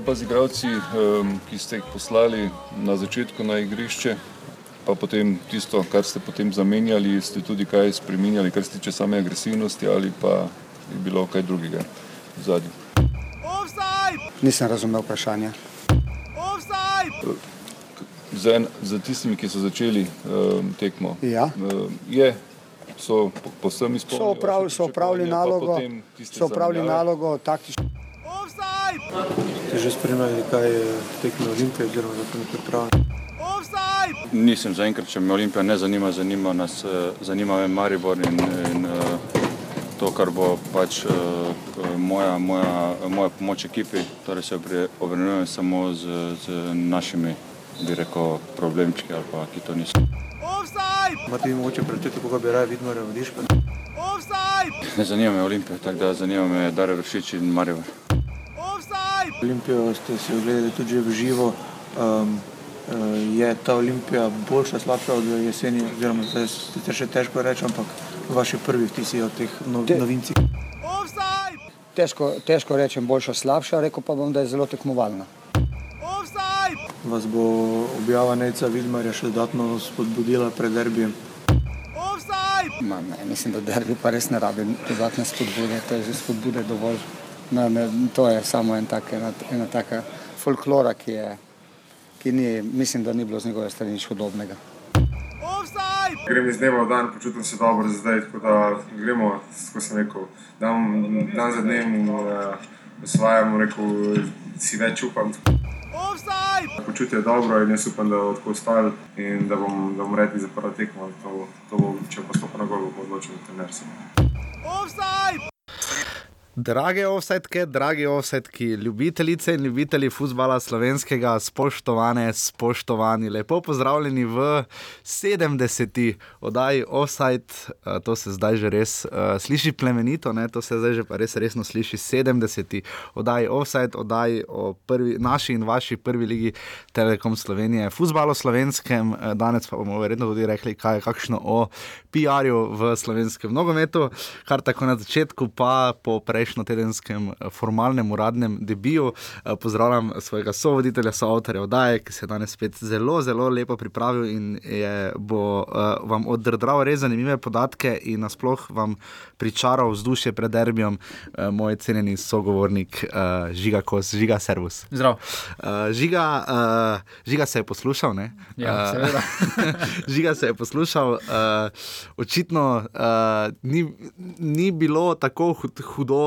Kaj pa z igravci, um, ki ste jih poslali na začetku na igrišče, pa potem tisto, kar ste potem zamenjali, ste tudi kaj spremenjali, kar se tiče same agresivnosti ali pa je bilo kaj drugega v zadnjem? Nisem razumel vprašanja. Za, en, za tistimi, ki so začeli um, tekmo, Ja. um, je, so po- povsem izpolnili. So opravili, vaše so opravili nalogo, so opravili nalogo taktično. Ste že spremljali, kaj je tekmo Olimpije, oziroma za to ne pripravljeno? Nisem zaenkrat, če me Olimpija ne zanima, zanima nas, eh, zanima me Maribor in, in eh, to, kar bo pač eh, moja, moja, moja pomoč ekipi, torej se obremenjujem samo z, z našimi, bi rekel, problemčki ali pa ki to niso. Imate vi mogoče predvideti, koga bi raje vidno revodiška? Ne zanima me Olimpija, tako da zanima me Dare Vršič in Maribor. Olimpijo ste si ogledali tudi že v živo. Um, je ta Olimpija boljša, slabša od jeseni, oziroma zdaj sicer še težko reči, ampak vaši prvi vtisi od teh nov, Te- novincih. Težko, težko rečem, boljša, slabša, rekel pa bom, da je zelo tekmovalna. Vas bo objava Neca Vidmarja še dodatno spodbudila pred derbijem? Ma, ne, mislim, da derbi pa res ne rabi dodatne spodbude, to je že spodbude dovolj. Ne, ne, to je samo en tak, ena, ena taka folklora, ki, je, ki ni, mislim, da ni bilo z njegove strani nič hudobnega. Grem iz dneva v dan, počutim se dobro zdaj, tako da gremo, kot sem rekel, dan, dan za dnem uh, osvajamo, rekel, si več upam. Počutje je dobro in jaz upam, da bo tako ostalo in da bom, da bom redni za prvo tekmo. To, to bo, če pa stopa na gol, bo odločil trener. seveda. Drage offsetke, dragi offsetki, ljubitelice in ljubitelji futbola slovenskega, spoštovane, spoštovani, lepo pozdravljeni v 70. oddaji Offside, Eh, to se zdaj že res uh, sliši plemenito, ne? to se zdaj že pa res resno sliši 70. oddaji Offside, oddaji o prvi, naši in vaši prvi ligi Telekom Slovenije, futbalu slovenskem, eh, danes pa bomo verjetno tudi rekli, kaj je kakšno o PR-ju v slovenskem nogometu, kar tako na začetku, pa po prejšnjo tedenskem eh, formalnem uradnem debiju. Eh, Pozdravljam svojega sovoditelja, soavtorja oddaje, ki se je danes spet zelo, zelo lepo pripravil in je, bo uh, vam oddrdral res zanimive podatke in nasploh vam pričaral vzdušje pred derbijem, uh, moj cenjeni sogovornik uh, Žiga Kos, Žiga Servus. Zdrav. Uh, žiga, uh, žiga se je poslušal, ne? Ja, seveda. žiga se je poslušal, uh, očitno uh, ni, ni bilo tako hud-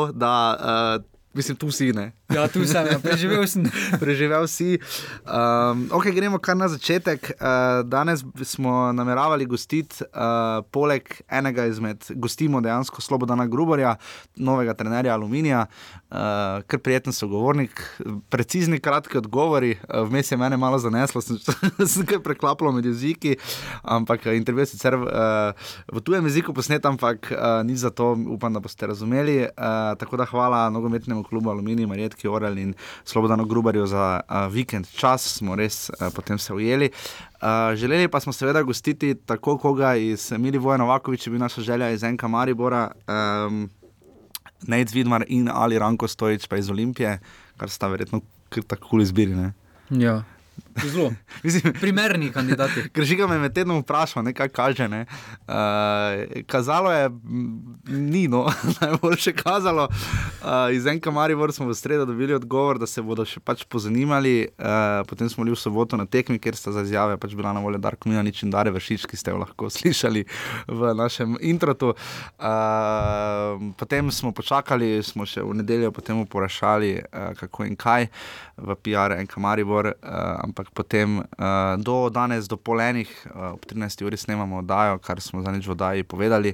hudo, da. Uh, Mislim, tu si ne. Ja, tu sem, ja, preživel sem. Preživel si. Um, ok, gremo kar na začetek. Uh, danes smo nameravali gostiti, uh, poleg enega izmed, gostimo dejansko Slobodana Grubarja, novega trenerja Aluminija, uh, kar prijeten sogovornik, precizni, kratki odgovori. Uh, vmes je mene malo zaneslo, sem se kar preklapljal med jeziki, ampak eh, intervju sicer uh, v tujem jeziku posnet, ampak uh, nič za to, upam, da boste razumeli. Uh, tako da hvala nogometnemu klubu Aluminij, Marjetki Orel in Slobodano Grubarju za uh, vikend čas, smo res uh, potem se ujeli. Uh, želeli pa smo seveda gostiti tako koga iz Milivoja Novakoviča, bi naša želja iz Enka Maribora. Um, Nec Vidmar in ali Ranko Stojič, pa iz Olimpije, kar sta verjetno kar tako kul izbiri. Ne? Ja, zelo. Mislim, Primerni kandidati. Ker žiga me med tednom vprašal, ne, kaj kaže. Ne. Uh, kazalo je, m, ni no, najboljše kazalo. Uh, iz Enka Maribor smo v sredo dobili odgovor, da se bodo še pač pozanimali. Uh, potem smo bili v soboto na tekmi, kjer sta za izjave pač bila na voljo Darko Milanič in Dare Vršič, ki ste jo lahko slišali v našem introtu. Uh, potem smo počakali, smo še v nedeljo potem vprašali, uh, kako in kaj v PR Enka Maribor, uh, ampak potem uh, do danes, do polenih, uh, ob 13. uri snemamo oddajo, kar smo za nič v oddaji povedali.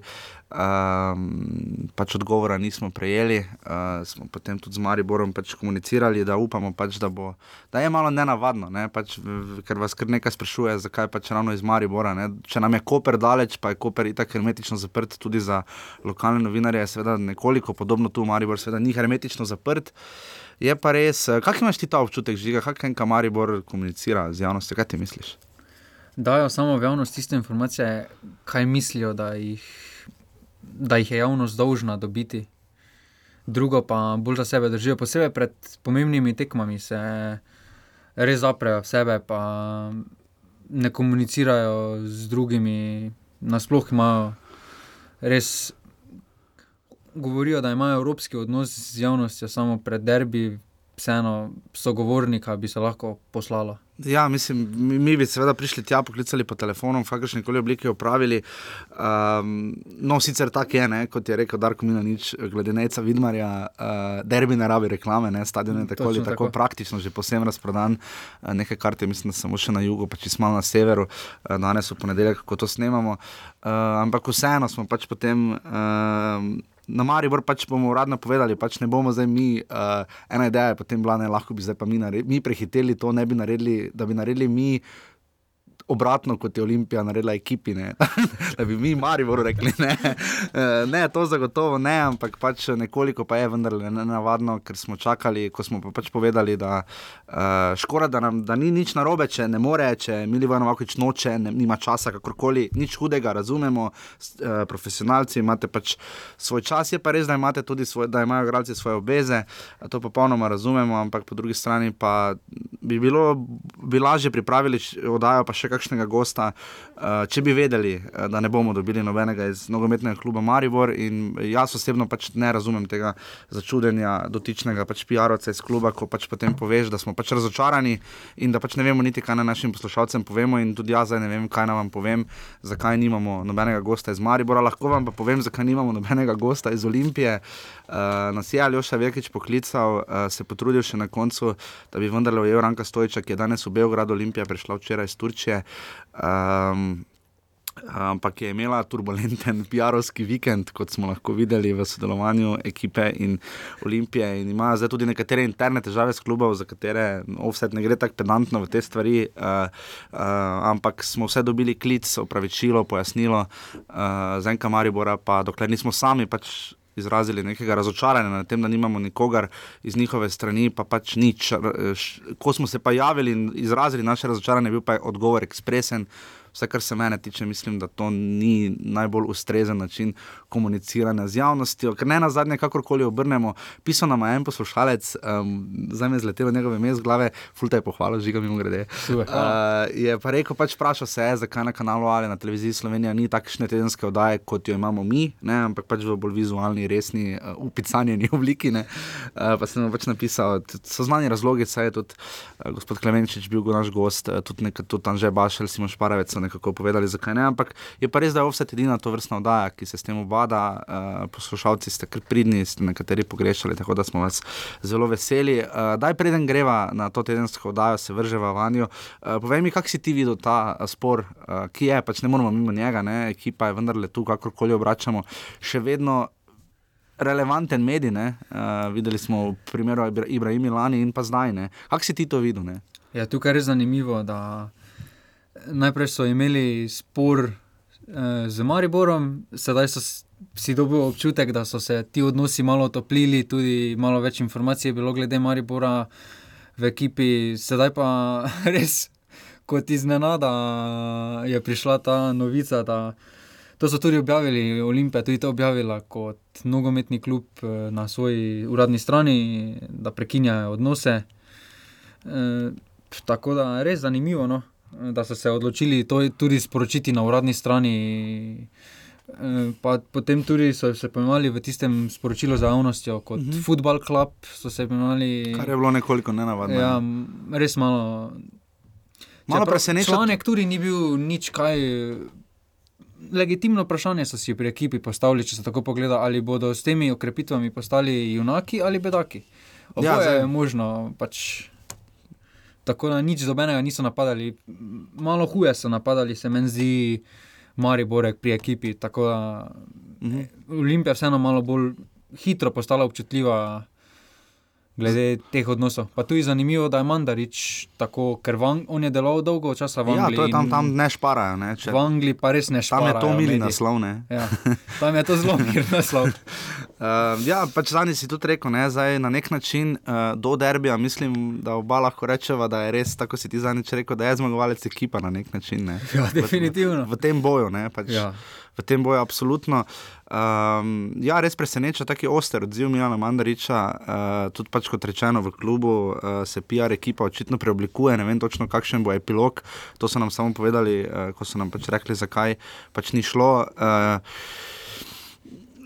Um, pač odgovora nismo prejeli, uh, smo potem tudi z Mariborom pač komunicirali, da upamo, pač, da, bo, da je malo nenavadno, ne? pač, v- v- ker vas kar nekaj sprašuje, zakaj pač ravno iz Maribora. Ne? Če nam je Koper daleč, pa je Koper itak hermetično zaprt tudi za lokalne novinarje, je seveda nekoliko podobno tu, Maribor seveda ni hermetično zaprt. Je pa res, eh, kak imaš ti ta občutek, žiga, kak en Maribor komunicira z javnostjo, kaj ti misliš? Dajo samo v javnost tiste informacije, kaj mislijo, da jih, da jih je javnost dolžna dobiti. drugo pa bolj za sebe držijo. Posebej pred pomembnimi tekmami se res zaprejo v sebe, pa ne komunicirajo z drugimi, nasploh imajo res. Govorijo, da imajo evropski odnos z javnostjo, samo pred derbi, vseeno sogovornika bi se lahko poslalo. Ja, mislim, mi, mi bi seveda prišli tja, poklicali po telefonu, v kakršni koli obliki opravili. Um, no, sicer tako je, ne, kot je rekel Darko Milanič, glede neca Vidmarja, uh, derbi ne rabi reklame, ne, stadion je tako ali tako, tako praktično že posebno razprodan, uh, nekaj kart je, mislim, samo še na jugu, pa čisto malo na severu, uh, danes v ponedeljek, ko to snemamo. Uh, ampak vseeno smo pač potem. Uh, na Maribor pač bomo uradno povedali, pač ne bomo zdaj mi, uh, ena ideja je potem bila, ne lahko bi zdaj pa mi, mi prehiteli to, ne bi naredili, da bi naredili mi obratno, kot je Olimpija naredila ekipi, ne? da bi mi, mari, rekli, ne. Eh, ne, to zagotovo ne, ampak pač nekoliko pa je vendarle nenavadno, ker smo čakali, ko smo pa pač povedali, da uh, škoda, da, nam, da ni nič narobe, če ne more, če Milivan Vakovič noče, ne, nima časa, kakorkoli, nič hudega, razumemo, uh, profesionalci imate pač svoj čas, je pa res, da tudi svoj, da imajo igralci svoje obveze, to popolnoma razumemo, ampak po drugi strani pa bi bilo, bi lažje pripravili, oddajo pa še kakšno kakšnega gosta, če bi vedeli, uh, da ne bomo dobili nobenega iz nogometnega kluba Maribor. In jaz osebno pač ne razumem tega začudenja dotičnega pač PR-ovca iz kluba, ko pač potem poveš, da smo pač razočarani in da pač ne vemo niti, kaj na našim poslušalcem povemo. In tudi jaz zdaj ne vem, kaj nam povem, zakaj nimamo nobenega gosta iz Maribora. Lahko vam pa povem, zakaj nimamo nobenega gosta iz Olimpije. Uh, nas je Aljoša Vekič poklical, uh, se potrudil še na koncu, da bi vendarle ujel Ranka Stojča, ki je danes v Beogradu Olimpija prišla včeraj iz Turčije. Um, ampak je imela turbulenten PR-ovski vikend, kot smo lahko videli v sodelovanju ekipe in Olimpije. In ima zdaj tudi nekatere interne težave s klubom, za katere offset ne gre tako pedantno v te stvari. Uh, uh, ampak smo vse dobili klic, opravičilo, pojasnilo, uh, za enka Maribora, pa dokler nismo sami. Pač Izrazili nekega razočaranja nad tem, da nimamo nikogar iz njihove strani, pa pač nič. Ko smo se pa javili in izrazili naše razočaranje, je bil pa odgovor ekspresen, uh, vse, kar se mene tiče, mislim, da to ni najbolj ustrezen način komuniciranja z javnostjo. Ker ne na zadnje, kakorkoli obrnemo, pisal nam je en poslušalec, um, zdaj me je zletelo njegove ime z glave, fulta je pohvalil, žiga mi grede. Uh, je pa rekel, pač vprašal se je, zakaj na kanalu ali na televiziji Slovenija ni takšne tedenske oddaje, kot jo imamo mi, ne, ampak pač v bolj vizualni, resni, uh, upicanjeni obliki. Uh, pa sem pač napisal, so znani razlogi, saj je tudi uh, gospod Klemenčič bil naš gost, uh, tudi, tudi tam že bašel, si moš paravec nekako povedali, zakaj ne. Ampak je pa res, da je vse edina to vrstna oddaja, ki se s tem obada. Uh, poslušalci ste kar pridni, ste nekateri pogrešali, tako da smo vas zelo veseli. Uh, daj, preden greva na to tedensko oddajo, se vrževa vanjo. Uh, povej mi, kak si ti videl ta spor, uh, ki je, pač ne moramo mimo njega, ne? ekipa je vendarle tu, kakorkoli obračamo, še vedno. Relevanten medij, uh, videli smo v primeru Ibrahima Lani in pa zdaj. Kako si ti to videl? Ja, tukaj je res zanimivo, da najprej so imeli spor eh, z Mariborom, sedaj so si dobili občutek, da so se ti odnosi malo otoplili, tudi malo več informacij je bilo glede Maribora v ekipi. Sedaj pa res, kot iznenada, je prišla ta novica. To so tudi objavili, Olimpija tudi to objavila kot nogometni klub eh, na svoji uradni strani, da prekinjajo odnose. E, tako da je res zanimivo. No? Da so se odločili to tudi sporočiti na uradni strani. Eh, pa potem tudi so se pojmali v tistem sporočilu za javnostjo, kot uh mhm. -huh. Football Club. Pojmali, Kar je bilo nekoliko nenavadno. Ja, ja. res malo. Malo presenečen. Članek tudi ni bil nič kaj. Legitimno vprašanje so si pri ekipi postavili, če se tako pogleda, ali bodo s temi okrepitvami postali junaki ali bedaki. Ja, Oboje ja, je možno. Pač tako da nič dobenega niso napadali. Malo huje so napadali, se meni zdi, Mariborek pri ekipi. Tako da mhm. Olimpija vseeno malo bolj hitro postala občutljiva glede teh odnosov. Pa tu je zanimivo, da je Mandarič tako, ker van, on je delal dolgo časa v Angliji. Ja, to je tam, tam ne šparajo. Ne, če... V Angliji pa res ne šparajo. Tam je to mili naslov. Ja, tam je to zelo mir naslov. uh, ja, pač zadnji si tudi rekel, ne, zdaj, na nek način uh, do derbija, mislim, da oba lahko rečeva, da je res, tako si ti zadnjič rekel, da je zmagovalec ekipa na nek način. Ne. Ja, definitivno. V, v tem boju. Ne, pač, ja v tem boju, absolutno. Um, ja, res preseneča taki oster odziv Milana Mandariča, uh, tudi pač kot rečeno v klubu uh, se PR ekipa očitno preoblikuje, ne vem točno kakšen bo epilog, to so nam samo povedali, uh, ko so nam pač rekli, zakaj pač ni šlo. Uh,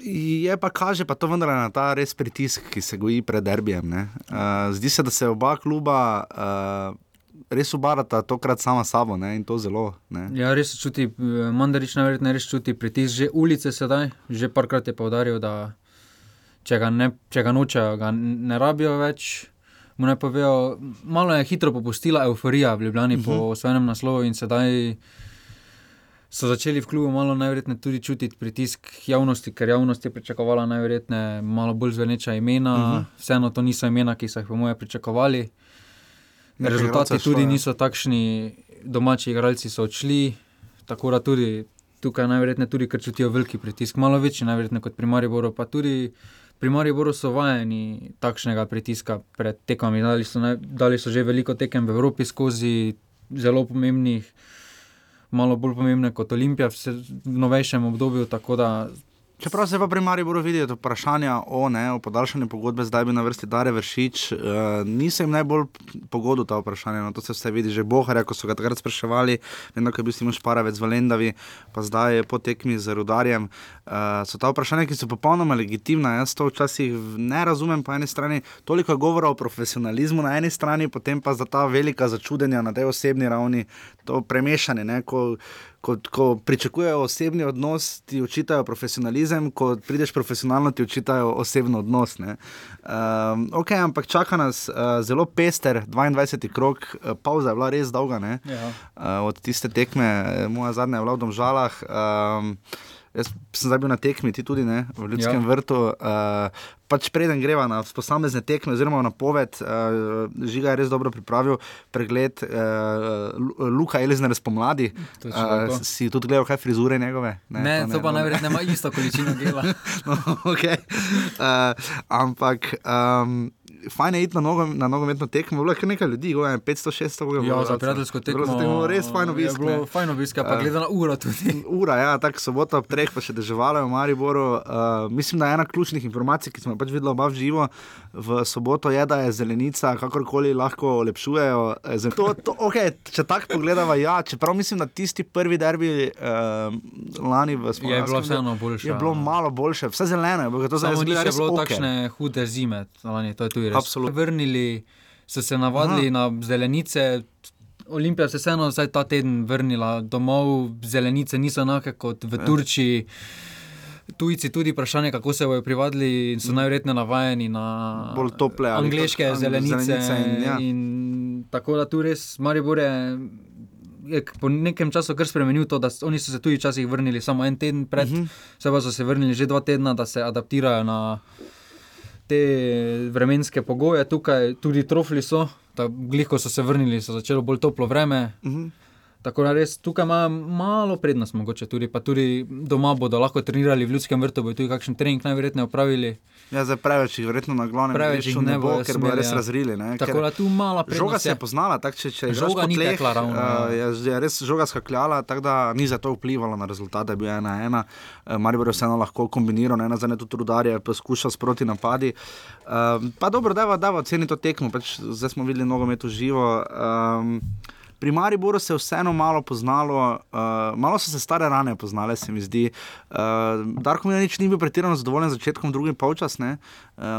Je pa kaže, pa to vendar na ta res pritisk, ki se goji pred derbijem. Uh, zdi se, da se oba kluba uh, res obarata tokrat sama sabo ne? in to zelo. Ne? Ja, res čuti, Mandarič najverjetneje res čuti pritisk že ulice sedaj. Že parkrat je povdaril, da če ga, ne, če ga nočejo, ga ne rabijo več. Mu ne povejo, malo je hitro popustila euforija v Ljubljani uh -huh. po svojem naslovu in sedaj so začeli v klubu malo najverjetneje tudi čutiti pritisk javnosti, ker javnost je pričakovala najverjetneje malo bolj zveneča imena. Uh -huh. Vseeno to niso imena, ki so jih po moje pričakovali. Rezultati tudi šlo, niso takšni, domači igralci so odšli, tako da tudi tukaj najverjetneje tudi, ker čutijo veliki pritisk, malo večji najverjetneje kot pri Mariboru, pa tudi pri Mariboru so vajeni takšnega pritiska pred tekmami. Dali so, dali so že veliko tekem v Evropi skozi zelo pomembnih malo bolj pomembne kot Olimpija v novejšem obdobju. Čeprav se pa pri Mariboru vidijo vprašanja o, ne, o podaljšanju pogodbe, zdaj bi na vrsti Dare Vršič, uh, nisem najbolj pogodil ta vprašanja. No, to se vse vidi, že Bohar, ko so ga takrat spraševali, vedno, je bil Simon Šparavec v Lendavi, pa zdaj je po tekmi z Rudarjem. Uh, so ta vprašanja, ki so popolnoma legitimna. Jaz to včasih ne razumem, po eni strani toliko govora o profesionalizmu na eni strani, potem pa za ta velika začudenja na tej osebni ravni, to premešanje. Ne, ko, ko, ko pričakujejo osebni odnos, ti učitajo profesionalizem, ko prideš profesionalno, ti učitajo osebno odnos. Um, ok, ampak čaka nas uh, zelo pester, 22. krok, uh, pauza je bila res dolga. Ja. Uh, od tiste tekme, moja zadnja je bila v Domžalah. Um, Jaz sem zdaj bil na tekmi, ti tudi ne, v Ljudskem ja. vrtu. Uh, pač preden greva na posamezne tekme, oziroma na poved, uh, žiga je res dobro pripravil pregled uh, Luka Elizabeth spomladi. Uh, si tudi gledal, kaj frizure njegove? Ne, ne to, ne, to pa no. najverjetneje ima isto količino dela. no, okay. uh, ampak. Um, fajn je iti na, nogo, na nogometno tekmo, bilo je kar nekaj ljudi, 500-600 ljudi. Ja, za prijateljsko tekmo. Za tekmo res fajn obisk. Bilo fajn obisk, pa gleda na uro tudi. Ura, ja, tako sobota ob treh pa še deževalo v Mariboru. Uh, mislim, da je ena ključnih informacij, ki smo pač videli oba v živo v soboto, je, da je zelenica, kakorkoli lahko lepšujejo. Eh, to, to, okay, če tako pogledamo, ja, čeprav mislim, da tisti prvi derbi uh, lani v Sloveniji je bilo vseeno boljše. Je bilo malo boljše, vse zeleno je bilo. To je bilo okay. takšne hude zime, lani, to je tudi Absolutno. Vrnili so se navadili Aha. na zelenice. Olimpija se je vseeno ta teden vrnila domov, zelenice niso enake kot v ja. Turčiji. Tujci tudi vprašanje, kako se bodo privadili in so mm. najverjetneje navajeni na bolj tople angliške angli zelenice. zelenice in, ja. in tako da tu res Maribor je. Je po nekem času kar spremenil to, da oni so se tudi včasih vrnili samo en teden pred, uh mhm. -huh. pa so se vrnili že dva tedna, da se adaptirajo na, te vremenske pogoje, tukaj tudi trofli so, glihko so se vrnili, so začelo bolj toplo vreme. Uh mhm. -huh. Tako da res tukaj ima malo prednost, mogoče tudi, pa tudi doma bodo lahko trenirali v ljudskem vrtu, bodo tudi kakšen trening najverjetneje opravili. Ja, za preveč jih verjetno na glavnem preveč jih ne bo, ker bodo res ja. razrili. Ne? Tako da tu malo prednost. Žoga se je poznala, tak, če, če žoga ni tekla ravno. Uh, je, je res žoga skakljala, tako da ni za to vplivalo na rezultat, da je bil ena ena. Uh, Maribor je vseeno lahko kombiniral, ena za ne tudi rudarje, poskušal sproti napadi. Uh, pa dobro, da je oceni to tekmo, pač zdaj smo videli nogomet v živo. Um, Pri Mariboru se je vseeno malo poznalo, uh, malo so se stare rane poznale, se mi zdi. Uh, Darko Milanič ni bil pretirano zadovoljen z začetkom, drugim polčas. Uh,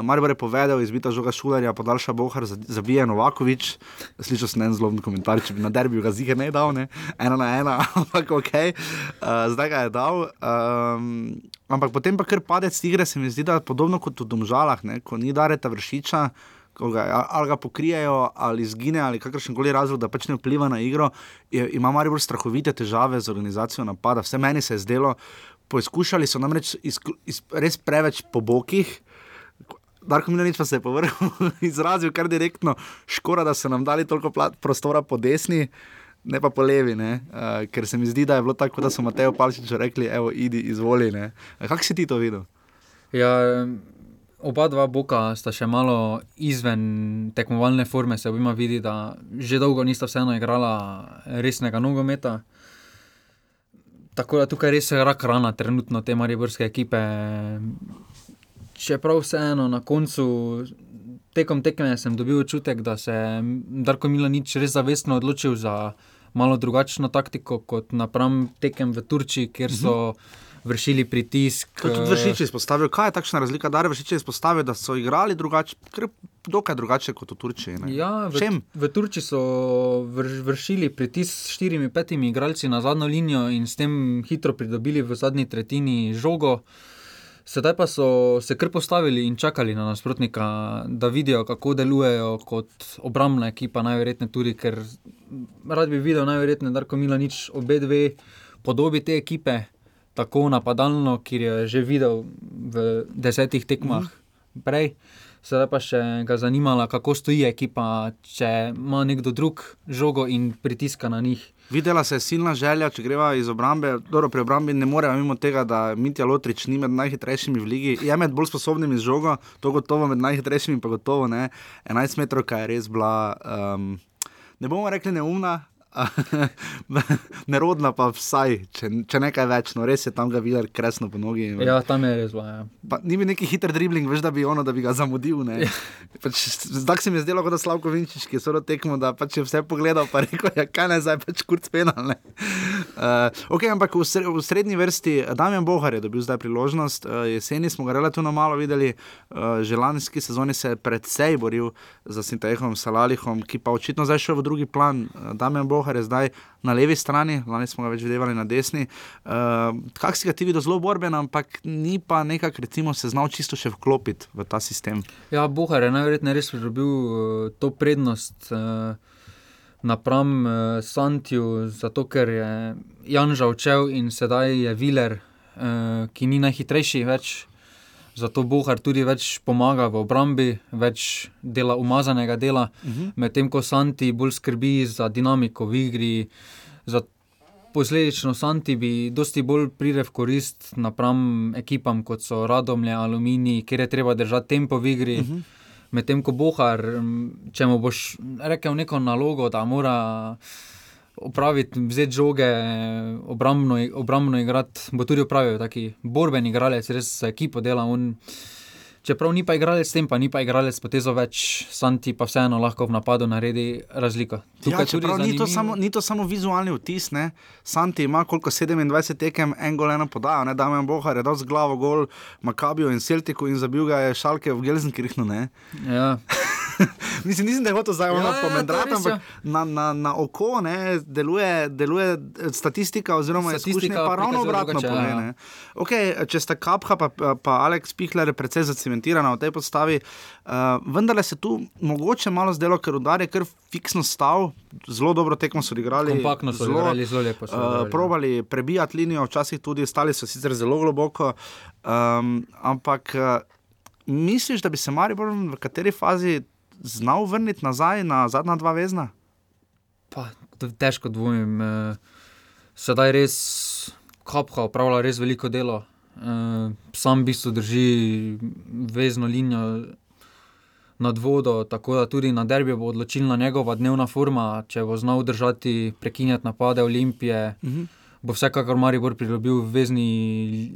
Maribor je povedal, izbita žoga šulerja, podaljša Bohar, zabije Novakovič. Slišal sem en zloben komentar, če bi na derbiju ga zige ne dal, ne? ena na ena, ampak ok, uh, zdaj ga je dal. Um, ampak potem pa kar padec igre, se mi zdi, da je podobno kot v Domžalah, ne? ko ni dareta vršiča ga, ali ga pokrijejo, ali izgine, ali kakršen koli razlog, da pač ne vpliva na igro. Je, ima malo bolj strahovite težave z organizacijo napada. Vse meni se je zdelo, poizkušali so namreč iz, iz, res preveč po bokih. Darko Milanič pa se je povrnil izrazil kar direktno, škoda, da so nam dali toliko prostora po desni. Ne pa po levi, uh, ker se mi zdi, da je bilo tako, da so Mateo Palčič rekli: Evo, idi, izvoli. Kako si ti to videl? Ja, Oba dva boka sta še malo izven tekmovalne forme, se obima vidi, da že dolgo nista vseeno igrala resnega nogometa. tako da tukaj res je rak rana, trenutno te mariborske ekipe. Čeprav vseeno na koncu, tekom tekme sem dobil občutek, da se je Darko Milanič res zavestno odločil za malo drugačno taktiko kot napram tekem v Turčiji, kjer so vršili pritisk. To je tudi vršič izpostavil. Kaj je takšna razlika? Da je vršič izpostavil, da so igrali drugače, dokaj drugače kot v Turčiji. Ne? Ja, v, Čem? v Turčiji so vrš, vršili pritisk s štirimi, petimi igralci na zadnjo linijo in s tem hitro pridobili v zadnji tretjini žogo. Sedaj pa so se kar postavili in čakali na nasprotnika, da vidijo, kako delujejo kot obrambna ekipa, najverjetneje tudi, ker rad bi videl, najverjetneje, da Darko Milanič obe dve podobi te ekipe, tako napadalno, kjer je že videl v desetih tekmah prej. Sedaj pa še ga zanimala, kako stoji ekipa, če ima nekdo drug žogo in pritiska na njih. Videla se je silna želja, če greva iz obrambe. Dobro, pri obrambi ne moremo mimo tega, da Mitja Lotrič ni med najhitrejšimi v ligi. Je med bolj sposobnimi z žogo, to gotovo med najhitrejšimi, pa gotovo ne. 11 metrov, kaj je res bila, um, ne bomo rekli neumna. Nerodna pa vsaj, če, če nekaj več, no res je tam ga videl, kresno po nogi. Ja, tam je res bila. Ja. Pa, ni bil neki hiter dribling, veš, da bi, ono, da bi ga zamudil. Ja. Pač, zdaj se mi je zdelo, kot da Slavko Vinčič, ki je soro tekmo, da pač je vse pogledal, pa rekel, ja, kaj ne zdaj, pač kurc penal. Ne? Uh, okay, ampak v, sre, v srednji vrsti Damien Bohar je dobil zdaj priložnost. Uh, jeseni smo ga relativno malo videli, uh, že lanski sezoni se je predvsej boril za Sintehom, Salalihom, ki pa očitno zdaj šel v drugi plan. Uh, Damien Bohar je zdaj na levi strani, lani smo ga več videli na desni. Uh, Kak si ga ti videl zelo borben, ampak ni pa nekako, recimo, se znal čisto še vklopiti v ta sistem. Ja, Bohar je najverjetneje res pridobil uh, to prednost uh, napram uh, Santiju, zato ker je Janža odšel in sedaj je Viler, uh, ki ni najhitrejši več. Zato Bohar tudi več pomaga v obrambi, več dela umazanega dela, uh -huh. medtem ko Santi bolj skrbi za dinamiko v igri. Za Posledično Santi bi dosti bolj pride v korist napram ekipam, kot so Radomlje, Aluminij, kjer je treba držati tempo v igri. Uh -huh. Medtem ko Bohar, če mu boš rekel neko nalogo, da mora opraviti, vzeti žoge, obrambno, obrambno igrati, bo tudi opravil taki borben igralec, res za ekipo dela. On, čeprav ni pa igralec, tem pa ni pa igralec potezo več, Santi pa vseeno lahko v napadu naredi razliko. Ja, čeprav ni to, samo, ni to samo vizualni vtis, ne? Santi ima koliko 27 tekem, en gol, eno podajo, ne Damien Bohar je dal z glavo gol Makabijo in Celtiku in zabil ga je Šalke v Gelsenkirchnu. Ja. Mislim, nisem, da je hotel zdaj ono Ja, ja, pomendrati, res, ampak ja. na, na, na oko ne, deluje, deluje statistika, oziroma Statistika izkušnje pa ravno obratno drugače, ja, pove. ja. Okay, če sta Kapha pa, pa Aleks Pihler precej zacementirana v tej postavi, uh, vendarle se tu mogoče malo zdelo, ker udar je kar fiksno stal, zelo dobro tekmo so odigrali. Kompaktno so odigrali, zelo lepo so Uh, odigrali. probali prebijati linijo, včasih tudi ostali so sicer zelo globoko, um, ampak uh, misliš, da bi se Maribor v kateri fazi znal vrniti nazaj na zadnja dva vezna? Pa, težko dvomim. eh, Sedaj res Kapha opravlja res veliko delo. Eh, Sam v bistvu drži vezno linijo nad vodo, tako da tudi na derbi bo odločilna njegova dnevna forma, če bo znal držati, prekinjati napade Olimpije. Mhm. Bo vsekakor Maribor pridobil vezni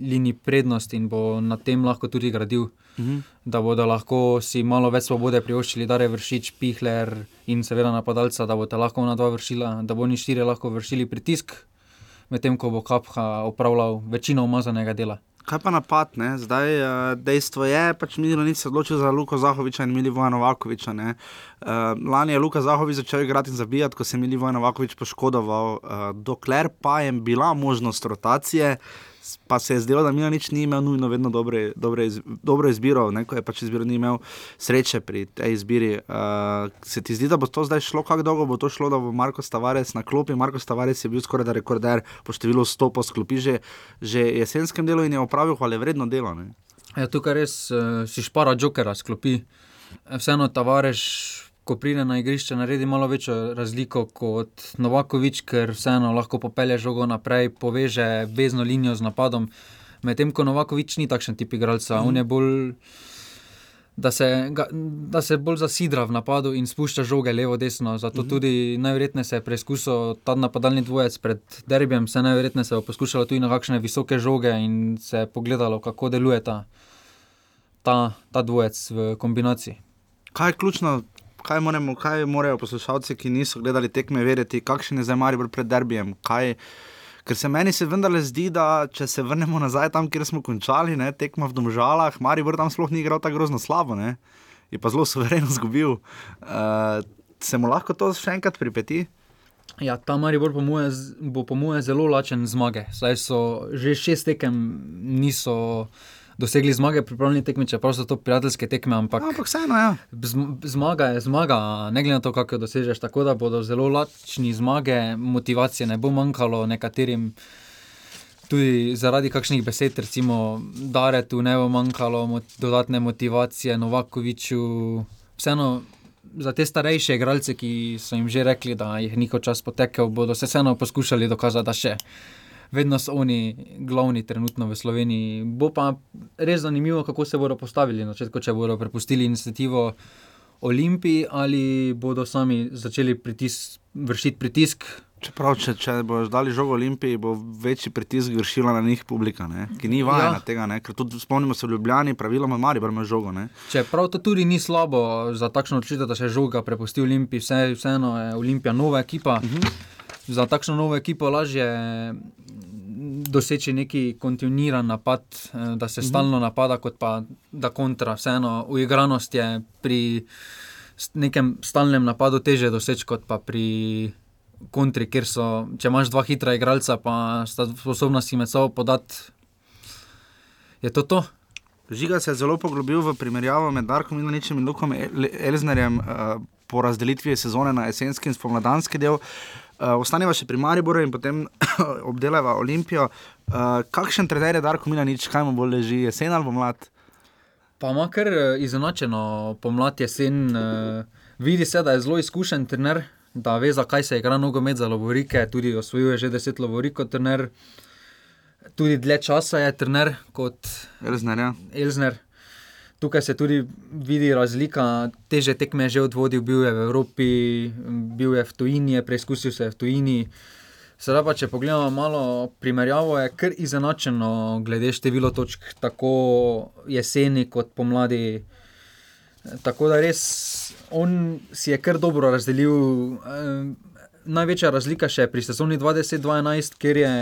liniji prednost in bo na tem lahko tudi gradil. Mhm. Da bodo lahko si malo več svobode privoščili, da je vršič, pihler in seveda napadalca, da bo te lahko ona dva vršila, da bo oni štirje lahko vršili pritisk, medtem ko bo Kapha opravljal večino umazanega dela. Kaj pa napad? Ne? Zdaj, uh, dejstvo je, pač Milanič se je odločil za Luka Zahoviča in Milivoja Novakoviča. Uh, lani je Luka Zahovič začel igrati in zabijati, ko se je Milivoj Novakovič poškodoval. Uh, dokler pa je bila možnost rotacije, s- pa se je zdelo, da Milanič ni imel nujno vedno dobre, dobre iz, dobro izbiro, ne? ko je pač izbiro ni imel sreče pri tej izbiri. Uh, se ti zdi, da bo to zdaj šlo, kako dolgo bo to šlo, da bo Marko Stavares na klopi? Marko Stavares je bil skoraj da rekorder po številu stopov s klopi že, že jesenskem delu in je opravil hvale vredno delo. Ne? Ja, tukaj res uh, si špara Jokera sklopi. Vseeno Tavares, ko pride na igrišče, naredi malo večjo razliko kot Novakovič, ker vseeno lahko popelje žogo naprej, poveže vezno linijo z napadom. Medtem ko Novakovič ni takšen tip igralca, mm. on je bolj. da se, ga, da se bolj zasidra v napadu in spušča žoge levo, desno. Zato Mhm. tudi najverjetneje se je preizkusil ta napadalni dvojec pred derbijem, vse najverjetneje se bo poskušalo tudi na kakšne visoke žoge in se je pogledalo, kako deluje ta, ta, ta dvojec v kombinaciji. Kaj je ključno, kaj, moramo, kaj morajo poslušalci, ki niso gledali tekme, vedeti, kakšen je zdaj Maribor pred derbijem? Kaj, ker se meni se vendarle zdi, da če se vrnemo nazaj tam, kjer smo končali, ne, tekma v Domžalah, Maribor tam sploh ni igral tako grozno slabo, ne, je pa zelo suvereno zgubil. Uh, se mu lahko to še enkrat pripeti? Ja, ta Maribor po moje, bo po moje zelo lačen zmage. Saj so že šest tekem niso dosegli zmage, pripravljeni tekmi, čeprav so to prijateljske tekme, ampak. Ampak vseeno, ja. Zm- Zmaga je zmaga, ne glede na to, kako jo dosežeš. Tako da bodo zelo lačni zmage, motivacije ne bo manjkalo nekaterim. Tudi zaradi kakšnih besed, recimo, da tu ne bo manjkalo mot dodatne motivacije, Novakoviču. Vseeno, za te starejše igralce, ki so jim že rekli, da jih njihov čas potekel, bodo se vseeno poskušali dokazati, da še vedno so oni glavni trenutno v Sloveniji. Bo pa res zanimivo, kako se bodo postavili na začetku, če bodo prepustili inicijativo Olimpiji ali bodo sami začeli pritis, vršiti pritisk. Čeprav, če, če boš dali žogo Olimpiji, bo večji pritisk vršila na njih publika, ne? ki ni vajena ja. Tega. Ne? Ker tudi spomnimo se v Ljubljani, praviloma Maribor ima žogo. Ne? Čeprav to tudi ni slabo za takšno odločitev, da se žoga prepusti Olimpiji, vse, vseeno je Olimpija nova ekipa. Uh -huh. Za takšno novo ekipo lažje doseči neki kontinuiran napad, eh, da se -huh. stalno napada, kot pa da kontra. Vseeno uigranost je pri nekem stalnem napadu teže doseči kot pa pri kontri, kjer so, če imaš dva hitra igralca, pa sta sposobna si med sabo podati. Je to to? Žiga se je zelo poglobil v primerjavo med Darkom Milaničem in Lukom El- Elznerjem uh, po razdelitvi sezone na jesenski in spomladanski del. Uh, ostaneva še pri Mariboru in potem obdelava Olimpijo. Uh, kakšen trener je Darko Milanič, kaj mu bolj leži, jesen ali pomlad? Pa ima kar eh, izenačeno pomlad, jesen. eh, Vidi se, da je zelo izkušen trener, da ve, zakaj se igra nogomet za Lovorike, tudi osvojuje že deset Lovorik kot trener. Tudi dlje časa je trener kot Elzner, ja. Elzner. Tukaj se tudi vidi razlika, teže tekme je že odvodil, bil je v Evropi, bil je v tujini, je preizkusil se je v tujini. Sedaj pa, če pogledamo malo primerjavo, je kar izenačeno glede števila točk, tako jeseni kot pomladi. Tako da res on si je kar dobro razdelil. Eh, največja razlika še je pri sezoni 2010-2011, kjer je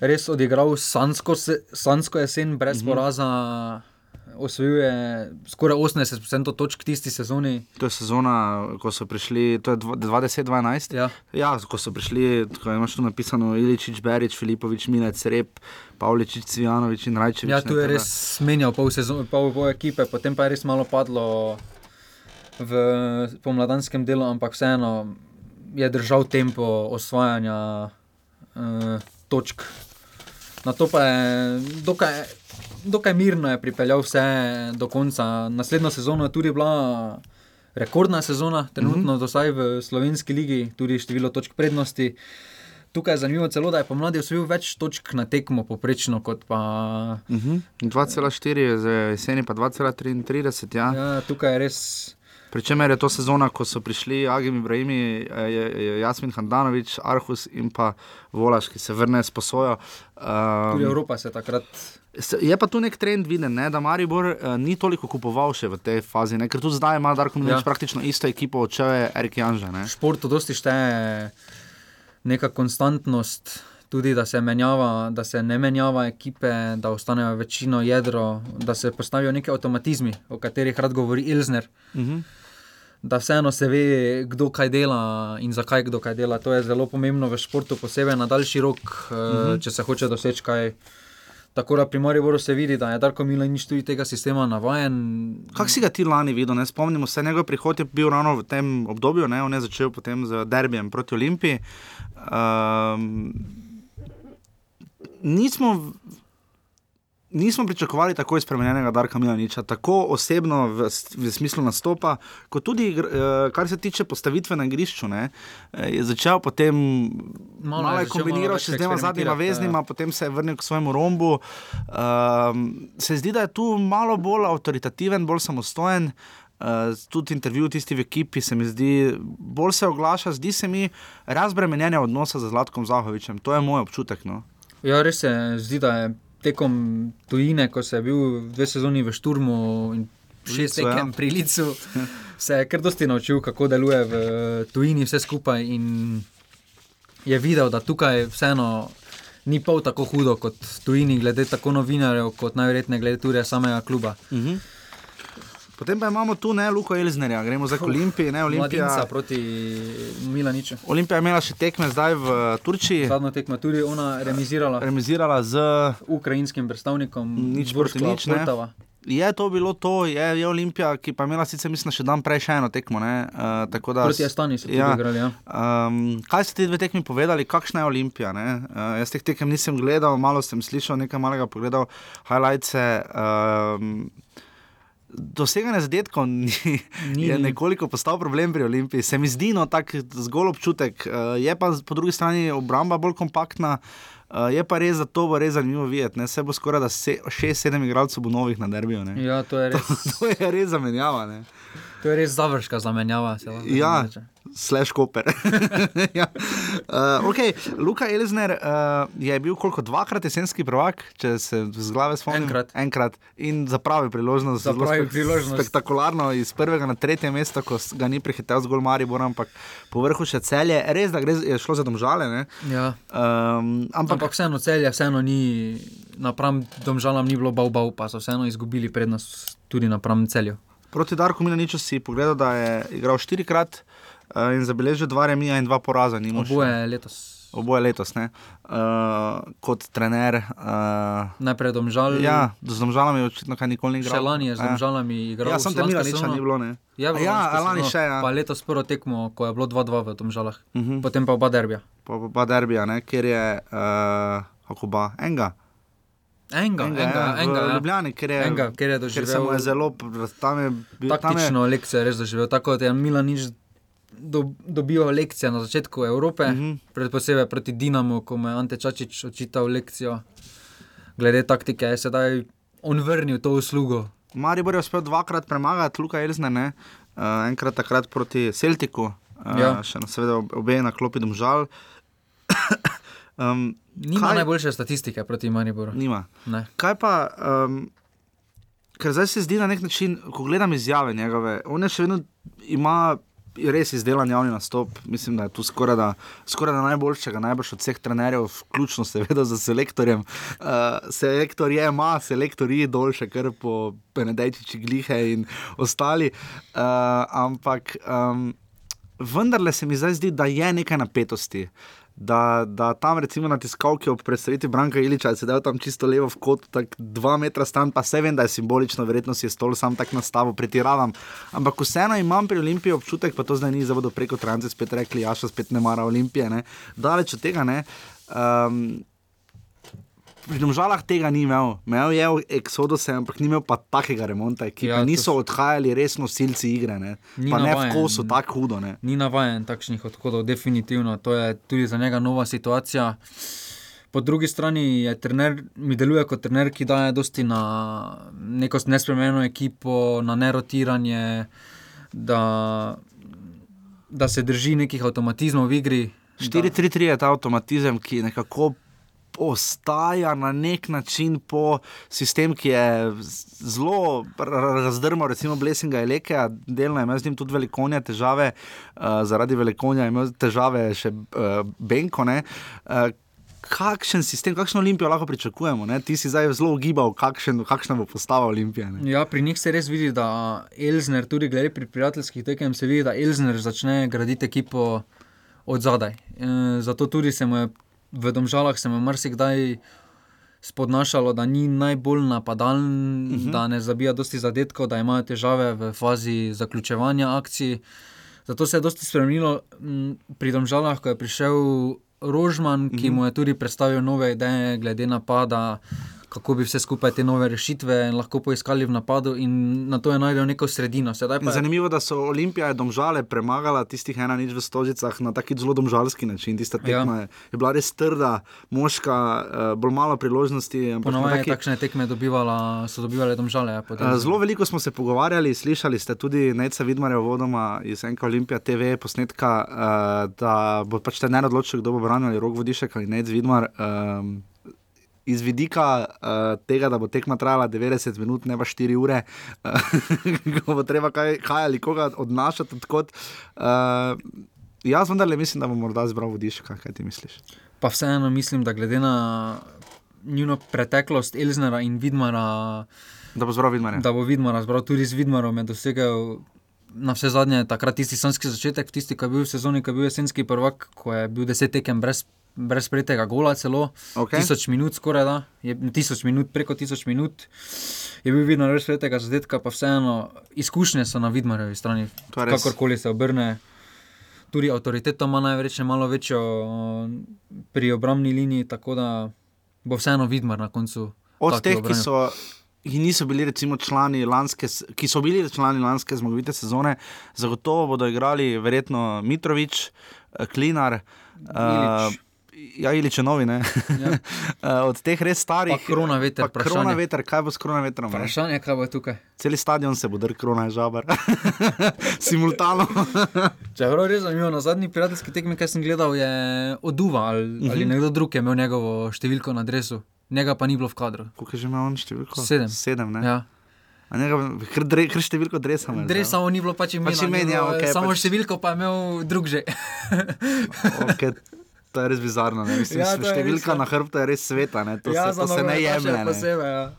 res odigral sansko, sansko jesen brez mm -hmm. Osvojil je skoraj 80% točk tisti sezoni. To je sezona, ko so prišli, to je 2012. Ja. ja, ko so prišli, ko imaš tu napisano Iličič, Berič, Filipovič, Milec, Rep, Pavličič, Cvijanovič in Rajčevič. Ja, tu je tako res menjal pol, sezon, pol, pol ekipe, potem pa je res malo padlo v pomladanskem delu, ampak vseeno je držal tempo osvajanja uh, točk. Na to pa je dokaj, dokaj mirno je pripeljal vse do konca. Naslednja sezona je tudi bila rekordna sezona, trenutno, mm -hmm. vsaj v slovenski ligi, tudi število točk prednosti. Tukaj je zanimivo celo, da je pomladi osvojil več točk na tekmo, poprečno kot pa. Uh -huh. 2,4, za jeseni pa 2,33. Ja. Ja, tukaj je res. Pričemer je to sezona, ko so prišli Agim Ibrahimi, eh, Jasmin Handanovič, Arhus in pa Volaš, ki se vrne s posojo. Tudi Um, Evropa se takrat. Je pa tu nek trend viden, ne, da Maribor uh, ni toliko kupoval še v tej fazi, ne, ker tudi zdaj ima Darko Milič Ja. praktično isto ekipo, odšel je Erik Janža. Ne. V športu dosti šteje neka konstantnost, tudi da se, menjava, da se ne menjava ekipe, da ostanejo večino jedro, da se postavijo neki avtomatizmi, o katerih rad govori Ilzner. Uh -huh. Da vseeno se ve, kdo kaj dela in zakaj kdo kaj dela. To je zelo pomembno v športu, posebej na daljši rok, uh -huh. če se hoče doseči kaj. Tako da pri Mariboru se vidi, da je Darko Milanič tudi tega sistema navajen. Kako si ga ti lani videl? Ne? Spomnimo se, njegov prihod je bil ravno v tem obdobju, ne? on je začel potem z derbijem proti Olimpiji. Um, nismo, nismo pričakovali tako spremenjenega Darka Milaniča, tako osebno v, v smislu nastopa, kot tudi uh, kar se tiče postavitve na igrišču. Ne, je začel potem malo, malo je kombiniral še z dvema zadnjima veznima, ja. potem se je vrnil k svojemu rombu. Uh, se zdi, da je tu malo bolj avtoritativen, bolj samostojen. Uh, tudi intervju tisti v ekipi se mi zdi, bolj se oglaša, zdi se mi razbremenjenje odnosa z Zlatkom Zahovičem. To je moj občutek. No. Ja, res se zdi, da je tekom tujine, ko je bil dve sezoni v Šturmu in šest ja. tekem pri Licu, se je kar dosti naučil, kako deluje v tujini vse skupaj in je videl, da tukaj vseeno. Ni pol tako hudo kot tujini, glede tako novinarjev, kot najverjetneje glede tudi samega kluba. Uh mhm. -huh. Potem pa imamo tu ne Luko Elznerja, gremo za Olimpij, ne Olimpija. Proti Milaniču. Olimpija je imela še tekme zdaj v Turčiji. Zadnjo tekmo tudi ona remizirala. Remizirala z ukrajinskim predstavnikom. Nič proti nič, ne. Je to bilo to, je, je Olimpija, ki pa je imela sicer, mislim, še dan prej še eno tekmo. Uh, da, Proti Estoni so ja, igrali. Ja. Um, kaj ste ti dve tekmi povedali, kakšna je Olimpija? Uh, jaz teh tekem nisem gledal, malo sem slišal, nekaj malega pogledal, highlights. Um, doseganje zadetkov ni, ni. je nekoliko postal problem pri Olimpiji. Se mi zdi, no, tako zgolj občutek. Uh, je pa po drugi strani obramba bolj kompaktna. Uh, je pa res, da to bo res zanimivo videti. Ne? Se bo skoraj 6-7 igralcev novih na derbiju. Ja, to je res. To, to je res zamenjava. Ne? To je res završka zamenjava. Ja, slash koper. ja. uh, okay. Luka Elizner uh, je bil koliko dvakrat jesenski prvak, če se z glave spomnim. Enkrat. Enkrat. In za pravi priložnost. Za pravi priložnost. Spektakularno iz prvega na tretje mesto, ko ga ni prihitev zgolj Maribor, ampak po vrhu še celje. Res, da gre, je šlo za domžale. Ja. Um, ampak, ampak vseeno celje, vseeno ni, napram domžalam ni bilo bau bau, pa so vseeno izgubili prednost tudi napram celju. Proti Darku Milaniču si pogledal, da je igral štirikrat uh, in zabeležil dva remija in dva poraza. Oboje letos. Oboje letos, uh, kot trener. Uh, Najprej domžal. Ja, z domžalami je očitno kaj nikoli ni igral. Še lani je z domžalami igral. Ja, sem tam imel nič, ni bilo. Ne? Ja, ja lani še. Ja. Pa letos prvo tekmo, ko je bilo 2-2 v domžalah. Uh mhm. -huh. Potem pa oba derbija. Pa oba derbija, kjer je, uh, kako ba, enga. Enega, enega, enega, enega ja. Ljubljani, ker je, enga, ker je doživel. Ker se mu je zelo, tam je bilo. Taktično je... lekcijo res doživel, tako da je Milan nič do, dobil lekcijo na začetku Evrope, uh -huh. predvsem proti Dinamu, ko mu je Ante Čačič očital lekcijo glede taktike, je sedaj on vrnil to uslugo. Mari bo uspel dvakrat premagati Luka Elzne, uh, enkrat takrat proti Celtiku, uh, ja. še na seveda obe na klopi domžal. Um, Nima kaj, najboljše statistike proti Mariboru. Nima. Ne. Kaj pa, um, ker zdaj se zdi na nek način, ko gledam izjave njegove, on je še vedno ima. Res izdelan javni nastop, mislim, da je tu skoraj da, skoraj da najboljšega, najboljši od vseh trenerjev, vključno seveda z selektorjem. Uh, selektor je, ima selektor je dolše, kar po Benedejčiči, Glihe in ostali. Uh, ampak um, vendarle se mi zdaj zdi, da je nekaj napetosti. Uh, da, da tam recimo na tiskalki ob predstavitvi Branka Iliča sedaj tam čisto levo v kot, tako dva metra stran, pa se vem, da je simbolično, verjetno si je stol sam tak nastavo, pretiravam. Ampak vseeno imam pri Olimpiji občutek, pa to zdaj ni zavodo preko trance spet rekli, jaša spet ne mara Olimpije, ne? daleč od tega ne. Um, Pri domžalah tega ni imel, imel je Exodus, ampak ni imel pa takega remonta, ki ja, niso odhajali resno silci igre. Ne, ne v kosu, tako hudo. Ne. Ni navaden takšnih odhodov, definitivno. To je tudi za njega nova situacija. Po drugi strani je trener, mi deluje kot trener, ki daje dosti na neko nespremenjeno ekipo, na nerotiranje, da, da se drži nekih avtomatizmov v igri. 4-3-3 je ta avtomatizem, ki nekako ostaja na nek način po sistemu, ki je zelo razdrmal, recimo Blesinga in Leke, delno je imel z njim tudi velikonja težave, uh, zaradi velikonja je imel težave še uh, Benko. Uh, kakšen sistem, kakšno olimpijo lahko pričakujemo? Ne? Ti si zdaj zelo ugibal, kakšen, kakšna bo postava olimpije. Ja, pri njih se res vidi, da Elzner, tudi glede pri prijateljskih tekem, se vidi, da Elzner začne graditi ekipo od zadaj. E, zato tudi se mu je v Domžalah se je marsikdaj spodnašalo, da ni najbolj napadalen, uh mhm. -huh. da ne zabija dosti zadetkov, da imajo težave v fazi zaključevanja akcij. Zato se je dosti spremenilo pri Domžalah, ko je prišel Rožman, ki uh mhm. -huh. mu je tudi predstavil nove ideje glede napada. Kako bi vse skupaj te nove rešitve lahko poiskali v napadu, in na to je najdel neko sredino. Pa je- Zanimivo, da so Olimpija domžale premagala tistih ena nič v stožicah na taki zelo domžalski način. Tista tekma je, je bila res trda, moška, uh, bolj malo priložnosti. Ponovadi taki- takšne tekme dobivala, so dobivali domžale. Ja, potem. Eh, Zelo veliko smo se pogovarjali, slišali ste tudi Neca Vidmarja vodoma iz Enka Olimpija TV posnetka, uh, da bo pač trener odločil, kdo bo branil ali rok vodišek ali Nec Vidmar. Um, Iz vidika uh, tega, da bo tekma trajala 90 minut, ne pa 4 ure, uh, ko bo treba kaj, kaj ali koga odnašati. Odkot, uh, jaz vendarle mislim, da bo morda zbral vodiška, kaj ti misliš? Pa vseeno mislim, da glede na njuno preteklost Elznera in Vidmara, Da bo zbral Vidmarja. da bo Vidmar zbral tudi z Vidmarom, je dosegel na vse zadnje takrat tisti sanski začetek, tisti, ki je bil v sezoni, ki je bil jesenski prvak, ko je bil deset tekem brez. Brez prejetega gola, celo Okej. tisoč minut, skoraj da, je tisoč minut, preko tisoč minut, je bil vidno res prejetega zadetka, pa vseeno izkušnje so na Vidmarjevi strani. Kakorkoli se obrne, tudi avtoriteto ima najverjetneje malo večjo pri obrambni liniji, tako da bo vseeno Vidmar na koncu. Od teh, ki obranil. so. Ki niso bili recimo člani lanske, ki so bili člani lanske zmagovite sezone, zagotovo bodo igrali verjetno Mitrovič, eh, Klinar, Ilić. uh, ja, Ilič je novi, ne. Ja. Eh, Od teh res starih. Pa Krona veter, pa vprašanje. veter, kaj bo s krona vetrom? Vprašanje, kaj bo tukaj. Celi stadion se bo drl, krona je žabar. Simultano. Če je bilo res zanimivo, na zadnji prijateljski tekmi, ki sem gledal, je oduva ali, uh -huh. ali nekdo drug je imel njegovo številko na dresu, njega pa ni bilo v kadru. Koliko že imel on številko? Sedem. Sedem, ne? Ja. Kar številko dresa. ima, Dres zdaj. samo ni bilo pač imena, Pač imen, ni ja, bilo, okej, samo pač- številko pa je imel drug že. Okay, to je res bizarno. ne. Mislim, Ja, to je številka res, ja. na hrbtu je res sveta. Ne? To, ja, se, to se ne jemlje. Posebej, ja.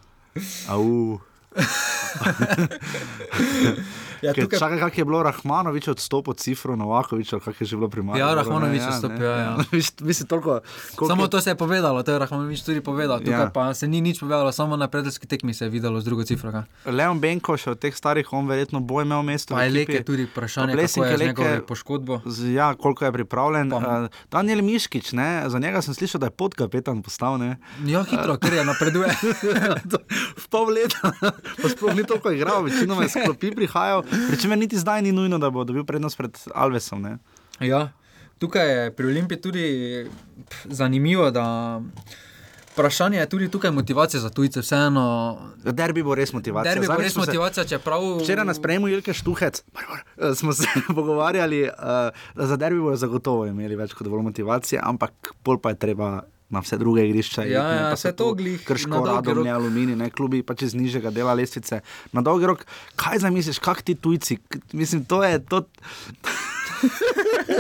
Au. Ja, tukaj, Čakaj, kak je bilo Rahmanovič odstopil od cifro Novakoviča, kak je že bilo pri Mariboru. Ja? Rahmanovič ne. odstopil, ja, ja. Mislim, toliko. koliko samo je- to se je povedalo, to je Rahmanovič tudi povedal. Tukaj Ja. pa se ni nič povedalo, samo na predeljski tekmi se je videlo z drugo cifro. ga. Leon Benko, še od teh starih, on verjetno bo imel mesto. Pa v je leke tudi vprašanje, kako je z njegovo poškodbo. Z- Ja, koliko je pripravljen. Pa- Uh, Daniel Miškič, ne? za njega sem slišal, da je podkapetan postal. Ne? Ja, hitro, ker je napreduje. v pol leta, pa sploh ni toliko igral, večinoma je sklopi prihajal, pričemer niti zdaj ni nujno, da bo dobil prednost pred Alvesom. Ne? Ja, tukaj je pri Olimpiji tudi pf, zanimivo, da vprašanje je tudi tukaj motivacija za tujce. Vseeno, Derbi bo res motivacija. derbi bo Zadnjič res motivacija, čeprav. Včeraj na sprejemu Ilke Štuhec eh, smo se pogovarjali, uh, da za derbi bodo zagotovo imeli več kot dovolj motivacije, ampak pol pa je treba. Na vse druge igrišča, Ja, ne, ja, so to glih Krško, radom, rok. aluminij, ne klubi pač iz nižjega dela lestvice. Na dolgi rok, kaj zamisliš, kak ti tujci, mislim, to je to.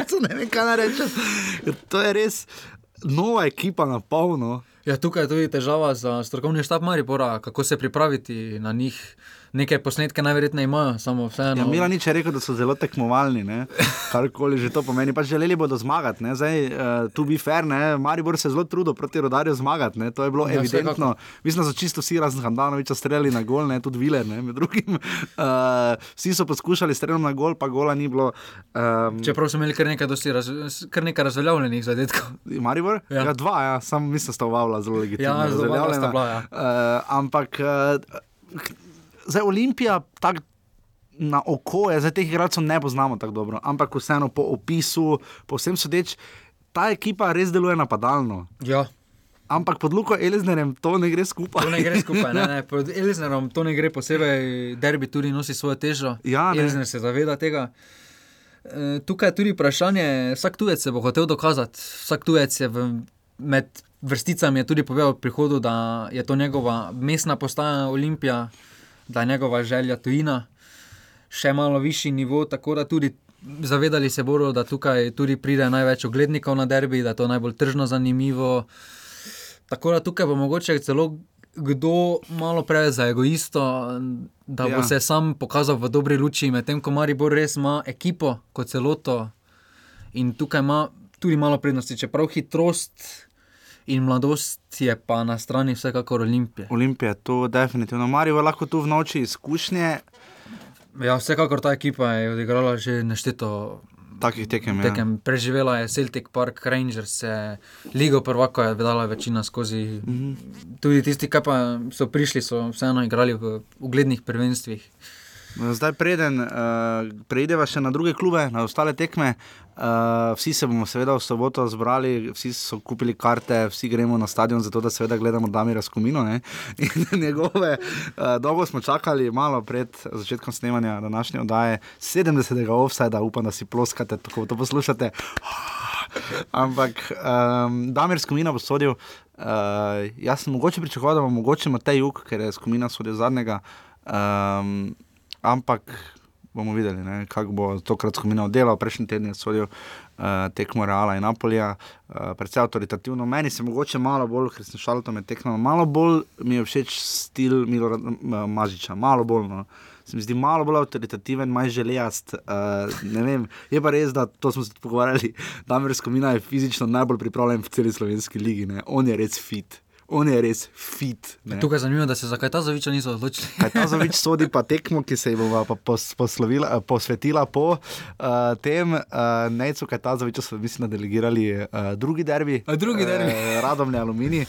to ne vem, kaj naj rečem. To je res nova ekipa na polno. Ja, tukaj je tudi težava za strokovni štab Maribora, kako se pripraviti na njih. Neke posnetke najverjetneje imajo, samo vseeno. Ja, Mila nič je rekel, da so zelo tekmovalni, ne? karkoli že to pomeni. Pač želeli bodo zmagati, ne? zdaj uh, tu bi fair, ne? Maribor se je zelo trudil proti rodarju zmagati, ne? to je bilo Ja, evidentno. Mislim, da so čisto vsi razen Handanoviča streljali na gol, ne? tudi Viler, ne? med drugim. Uh, vsi so poskušali streljati na gol, pa gola ni bilo. Um, Čeprav so imeli kar nekaj, raz, kar nekaj razveljavljenih zadetkov. Maribor? Ja. Ja. dva, ja. sam mislim, da sta ovala zelo legitimno. Ja, zelo bila, ja. Uh, ampak uh, zdaj Olimpija tak. Na oko je, zdaj teh igralcev ne poznamo tako dobro, ampak vseeno po opisu, po vsem sodeč, ta ekipa res deluje napadalno. Ja. Ampak pod Luko Eliznerjem to ne gre skupaj. To ne gre skupaj, ne, ne. pod Eliznerom to ne gre posebej, derbi tudi nosi svojo težo. Ja, ne. Elizner se zaveda tega. E, tukaj je tudi vprašanje, vsak tujec se bo hotel dokazati, vsak tujec je v, med vrsticami je tudi povedal v prihodu, da je to njegova mestna postaja Olimpija, da je njegova želja tujina, še malo višji nivo, tako da tudi. Zavedali se bodo, da tukaj tudi pride največ oglednikov na derbi, da je to najbolj tržno zanimivo. Tako da tukaj bo mogoče celo kdo malo preveč za egoisto, da bo Ja. se sam pokazal v dobri luči, medtem ko Maribor res ima ekipo kot celoto in tukaj ima tudi malo prednosti, čeprav hitrost in mladost je pa na strani vsekakor Olimpije. Olimpija, to definitivno. Marijo lahko tu v noči izkušnje. Ja, vsekakor ta ekipa je odigrala že nešteto takih tekem. Ja. tekem. Preživela je Celtic Park, Rangers, je, Ligo prvako je vedela večina skozi. Mm -hmm. Tudi tisti, ki pa so prišli, so vseeno igrali v uglednih prvenstvih. Zdaj, preden uh, preideva še na druge klube, na ostale tekme, uh, vsi se bomo seveda v soboto zbrali, vsi so kupili karte, vsi gremo na stadion, zato da seveda gledamo Damira Skomino ne? in njegove. Uh, dolgo smo čakali, malo pred začetkom snemanja današnje oddaje, 70. offsajda, upam, da si ploskate, tako to poslušate. Ampak um, Damir Skomina bo sodil. Uh, jaz sem mogoče pričakoval, da bo mogoče Matej Juk, ker je Skomina sodil zadnjega. Um, ampak bomo videli, kako bo tokrat Skomina oddelal. Prejšnji teden je sodil uh, tekmo Reala in Napolija, uh, predvsem avtoritativno. Meni se mogoče malo bolj, ker sem šal tam tekmami, malo bolj mi je všeč stil Milo Mažiča, malo bolj. No se mi zdi malo bolj avtoritativen, manj željast. Uh, je pa res, da to smo se pogovarjali, da je Skomina fizično najbolj pripravljen v celi slovenski ligi. Ne? On je res fit. On je res fit. Ne? Tukaj je zanimivo, da se zakaj ta zaviča niso odločili. ta zavič sodi pa tekmo, ki se ji bo pos, posvetila po uh, tem, uh, neco, kaj ta zaviča so, mislim, delegirali uh, drugi derbi. A drugi derbi. Uh, Radomne aluminij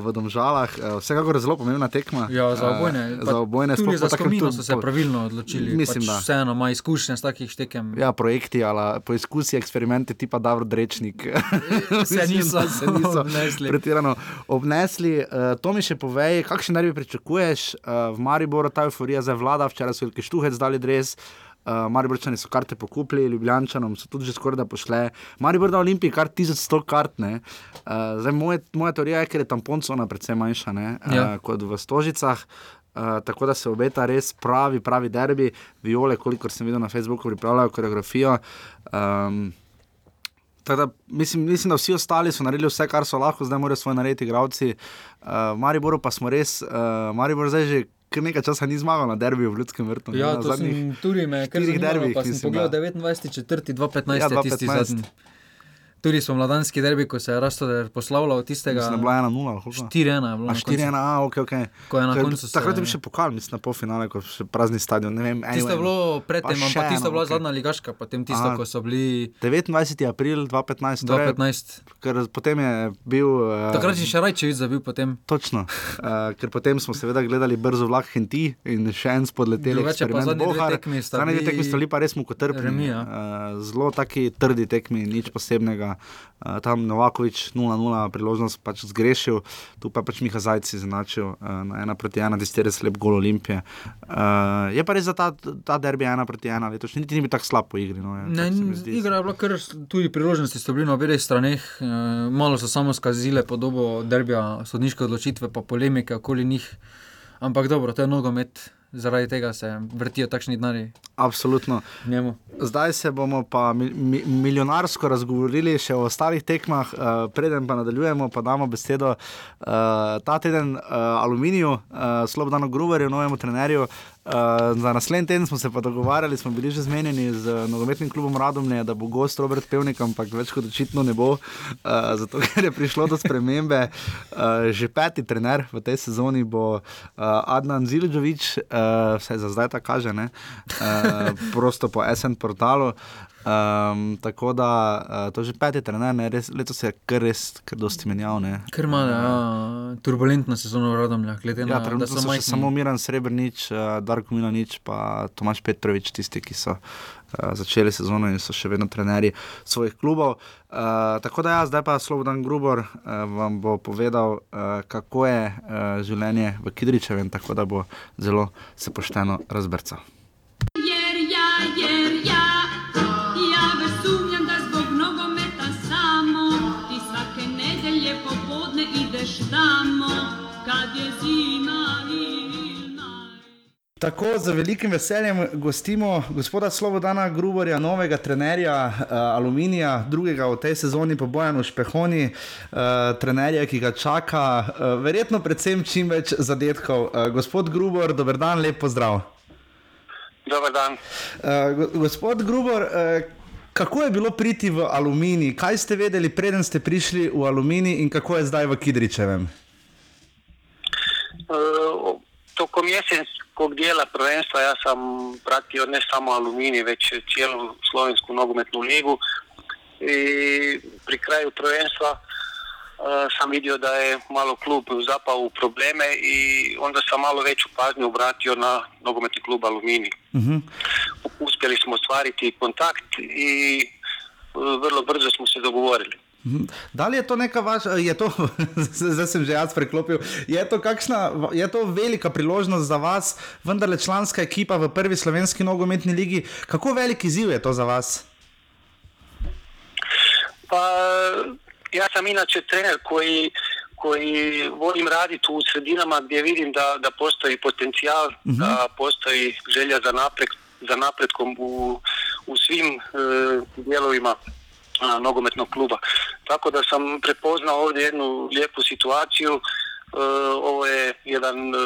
v Domžalah. Vsekakor je zelo pomembna tekma. Ja, za obojne. Za obojne tudi za Skomino so se pravilno odločili. Mislim, pač da. Vseeno ima izkušnje s takih tekem. Ja, projekti, ali poizkusi, eksperimenti tipa Davor Drečnik. se niso, se niso obnesli. pretirano obnesli. Uh, to mi še povej, kakšen nervi pričakuješ v Mariboru, ta euforija zdaj vlada, včeraj so veliki štuhec dali dres. Uh, Mariborčani so karte pokupili, Ljubljančanom so tudi že skoraj da pošle. Maribor da Olimpiji kar 1100 kart. Uh, zdaj, moje, moja teorija je, ker je tam poncona predvsem manjša ne, ja. uh, kot v Stožicah. Uh, tako da se obeta res pravi, pravi derbi, viole, kolikor sem videl na Facebooku, pripravljajo koreografijo. Um, da, mislim, mislim, da vsi ostali so naredili vse, kar so lahko, zdaj morajo svoje narediti, igravci. Uh, Mariboru pa smo res, uh, Maribor zdaj že kar nekaj časa ni zmagal na derbiju v Ljudskem vrtu. Ja, to sem tudi me, ker sem derbih. Pogledal 29, 4, 2, 15, ja, 2, 15. tisti zadnji. Tudi smo mladanski derbi, ko se je Rastoder poslavljal tistega. Mislim, bila je 1-0, 4-1 je bilo. 4-1, a ok, ok. Ko je na koncu. Takrat je bil še pokal, mislim, na polfinale, ko je še prazni stadion. Anyway. Tisto je bilo predtem, ampak tisto je bila okay. zadnja ligaška, potem tisto, a, ko so bili. 29. april 2015. 2015. Ker potem je bil. Uh, Takrat je še Rajčevič zabil potem. Točno. Uh, ker potem smo seveda gledali brzo vlak Henti in še en spodleteli. Več pa zadnji dve tekmi. Zadnji dve tekmi sta bili pa res mukotrpni. Uh, zelo taki trdi tekmi, nič posebnega. Uh, tam Novakovič 0-0 priložnost pač zgrešil, tu pa pač Miha Zajci izenačil uh, na ena proti ena, tisti res lep gol Olimpije. Uh, je pa res za ta, ta derbi ena proti ena, letošnji niti ni bil tako slab po igri. No, je, ne, igra je bila kar tudi priložnosti, so bili na obeh straneh, uh, malo so samo skazile podobo derbija, sodniške odločitve, pa polemike okoli njih. Ampak dobro, to je nogomet zaradi tega se vrtijo takšni denari. Absolutno. Njemu. Zdaj se bomo pa mi, mi, milijonarsko razgovorili še o ostalih tekmah, uh, preden pa nadaljujemo, pa damo besedo uh, ta teden uh, Aluminiju, uh, Slobodano Gruverju, novemu trenerju. Uh, za naslednji teden smo se pa dogovarjali, smo bili že zmenjeni z nogometnim klubom Radomlje, da bo gost Robert Pevnik, ampak več kot očitno ne bo, uh, zato ker je prišlo do spremembe. Uh, že peti trener v tej sezoni bo uh, Adnan Zilžovič, uh, vse za zdaj tako kaže, uh, prosto po SN portalu. Um, tako da uh, to je že peti trener, ne, res, letos je kar res, kar dosti menjal. Ker ima ja, turbulentno sezono v Radomljah, glede na to, da so majhni. samo Miran Srebrnič, uh, Darko Milanič, pa Tomaš Petrovič, tisti, ki so uh, začeli sezono in so še vedno trenerji svojih klubov. Uh, tako da jaz, zdaj pa Slobodan Grubor uh, vam bo povedal, uh, kako je uh, življenje v Kidričevem, tako da bo zelo se pošteno razbrcal. Tako z velikim veseljem gostimo gospoda Slobodana Gruborja, novega trenerja uh, Aluminija, drugega v tej sezoni po Bojanu Špehoni, uh, trenerja, ki ga čaka, uh, verjetno predvsem čim več zadetkov. Uh, gospod Grubor, dober dan, lep pozdrav. Dober dan. Uh, gospod Grubor, uh, kako je bilo priti v Aluminij? Kaj ste vedeli, preden ste prišli v Aluminij in kako je zdaj v Kidričevem? Uh, tokom jesenskog dijela prvenstva ja sam pratio ne samo Aluminij, već cijelu Slovensku nogometnu ligu i pri kraju prvenstva uh, sam vidio da je malo klub zapao u probleme i onda sam malo veću pažnju obratio na nogometni klub Aluminij. Uspjeli smo ostvariti kontakt i uh, vrlo brzo smo se dogovorili. Mhm. Da li je to neka vaša, je to, zdaj sem že jaz preklopil, je to, kakšna, je to velika priložnost za vas, vendarle članska ekipa v prvi slovenski nogometni ligi. Kako velik izziv je to za vas? Pa ja sam inače trener koji, koji volim raditi u sredinama gdje vidim da, da postoji potencijal, da postoji želja za, napred, za napretkom u, u svim e, dijelovima a, nogometnog kluba. Tako da sam prepoznao ovdje jednu lijepu situaciju. E, ovo je jedan e,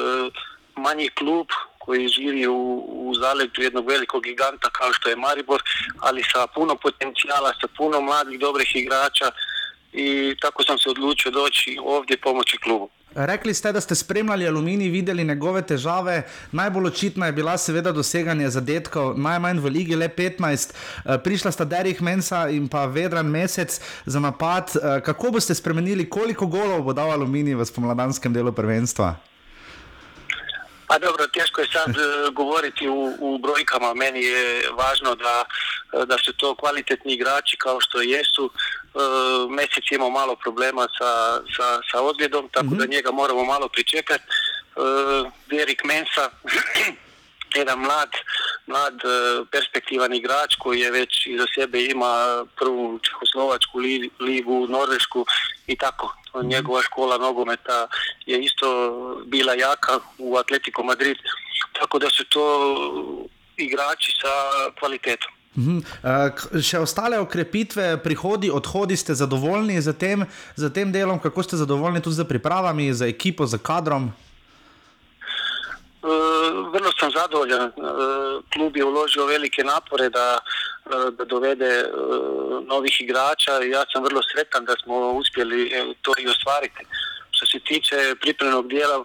manji klub koji živi u, u zaleđu jednog velikog giganta kao što je Maribor, ali sa puno potencijala, sa puno mladih dobrih igrača i tako sam se odlučio doći ovdje pomoći klubu. Rekli ste, da ste spremljali aluminij, videli njegove težave. Najbolj očitna je bila seveda doseganje zadetkov, najmanj v ligi, le 15. Eh, Prišla sta Derek Mensa in pa Vedran Mesec za napad. Eh, Kako boste spremenili, koliko golov bo dal aluminij v spomladanskem delu prvenstva? Pa dobro, teško je sad e, govoriti u, u brojkama. Meni je važno da, e, da su to kvalitetni igrači kao što jesu. E, Mesec je imao malo problema sa, sa, sa ozljedom, tako da njega moramo malo pričekati. E, Derek Mensa, jedan mlad, mlad perspektivan igrač koji je već iza sebe ima prvu Čehoslovačku li- ligu, Norvešku i tako. Njegova škola nogometa je isto bila jaka u Atletico Madrid, tako da su to igrači sa kvalitetom. Eh, k- Še ostale okrepitve, prihodi, odhodi, ste zadovoljni z tem, z tem delom, kako ste zadovoljni tudi z pripravami, z ekipo, z kadrom? E, vrlo sam zadovoljan. E, Klub je uložio velike napore da, e, da dovede novih igrača i ja sam vrlo sretan da smo uspjeli to i ostvariti. Što se tiče pripremnog dijela,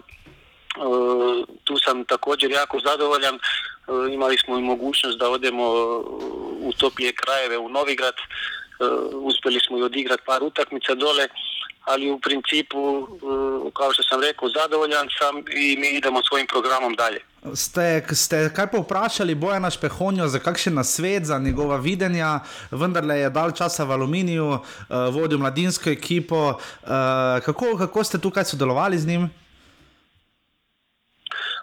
tu sam također jako zadovoljan. Imali smo i mogućnost da odemo u toplije krajeve u Novigrad. Uspjeli smo i odigrati par utakmica dole, ali u principu, e, kao što sam rekao, zadovoljan sam i mi idemo svojim programom dalje. Ste, ste kaj povprašali Bojana Špehonjo za kakšen nasvet, za njegova videnja, vendarle je dal časa v Aluminiju, uh, vodil mladinsko ekipo. Uh, kako, kako ste tukaj sodelovali z njim?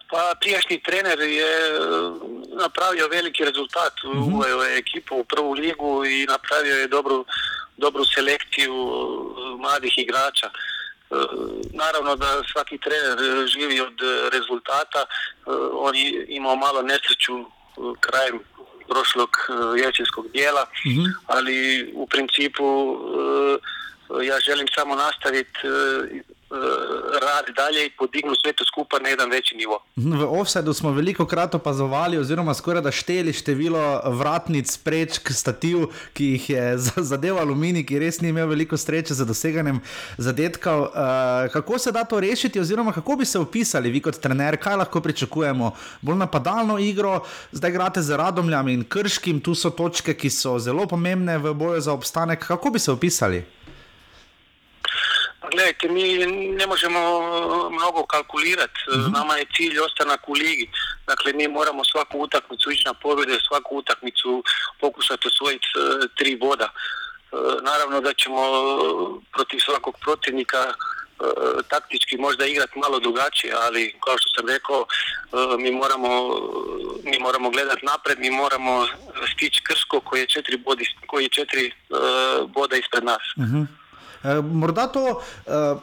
Pa prijašnji trener je napravio veliki rezultat, uveo je ekipu u prvu ligu i napravio je dobru, dobru selekciju e, mladih igrača. E, Naravno da svaki trener živi od e, rezultata, on je imao malo nesreću krajem prošlog jesenskog dijela, ali u principu ja želim samo nastaviti rad dalje i podignuti sve to skupa na jedan veći nivo. V offsetu smo veliko krat opazovali, oziroma skoraj da šteli število vratnic, prečk, stativ, ki jih je za- zadeval Aluminij, ki res ni imel veliko sreče za doseganjem zadetkov. Uh, kako se da to rešiti, oziroma kako bi se opisali vi kot trener, kaj lahko pričakujemo? Bolj napadalno igro, zdaj igrate z Radomljami in Krškim, tu so točke, ki so zelo pomembne v boju za obstanek. Kako bi se opisali? Pa Gledajte, mi ne možemo e, mnogo kalkulirati. E, Nama je cilj ostanak u ligi. Dakle, mi moramo svaku utakmicu ići na pobjede, svaku utakmicu pokušati osvojiti e, tri boda. Naravno da ćemo protiv svakog protivnika taktički možda igrati malo drugačije, ali kao što sam rekao, mi moramo, mi moramo gledati napred, mi moramo stići Krško koji je četiri, bodi, koji je četiri boda ispred nas. Uh, morda to. Uh,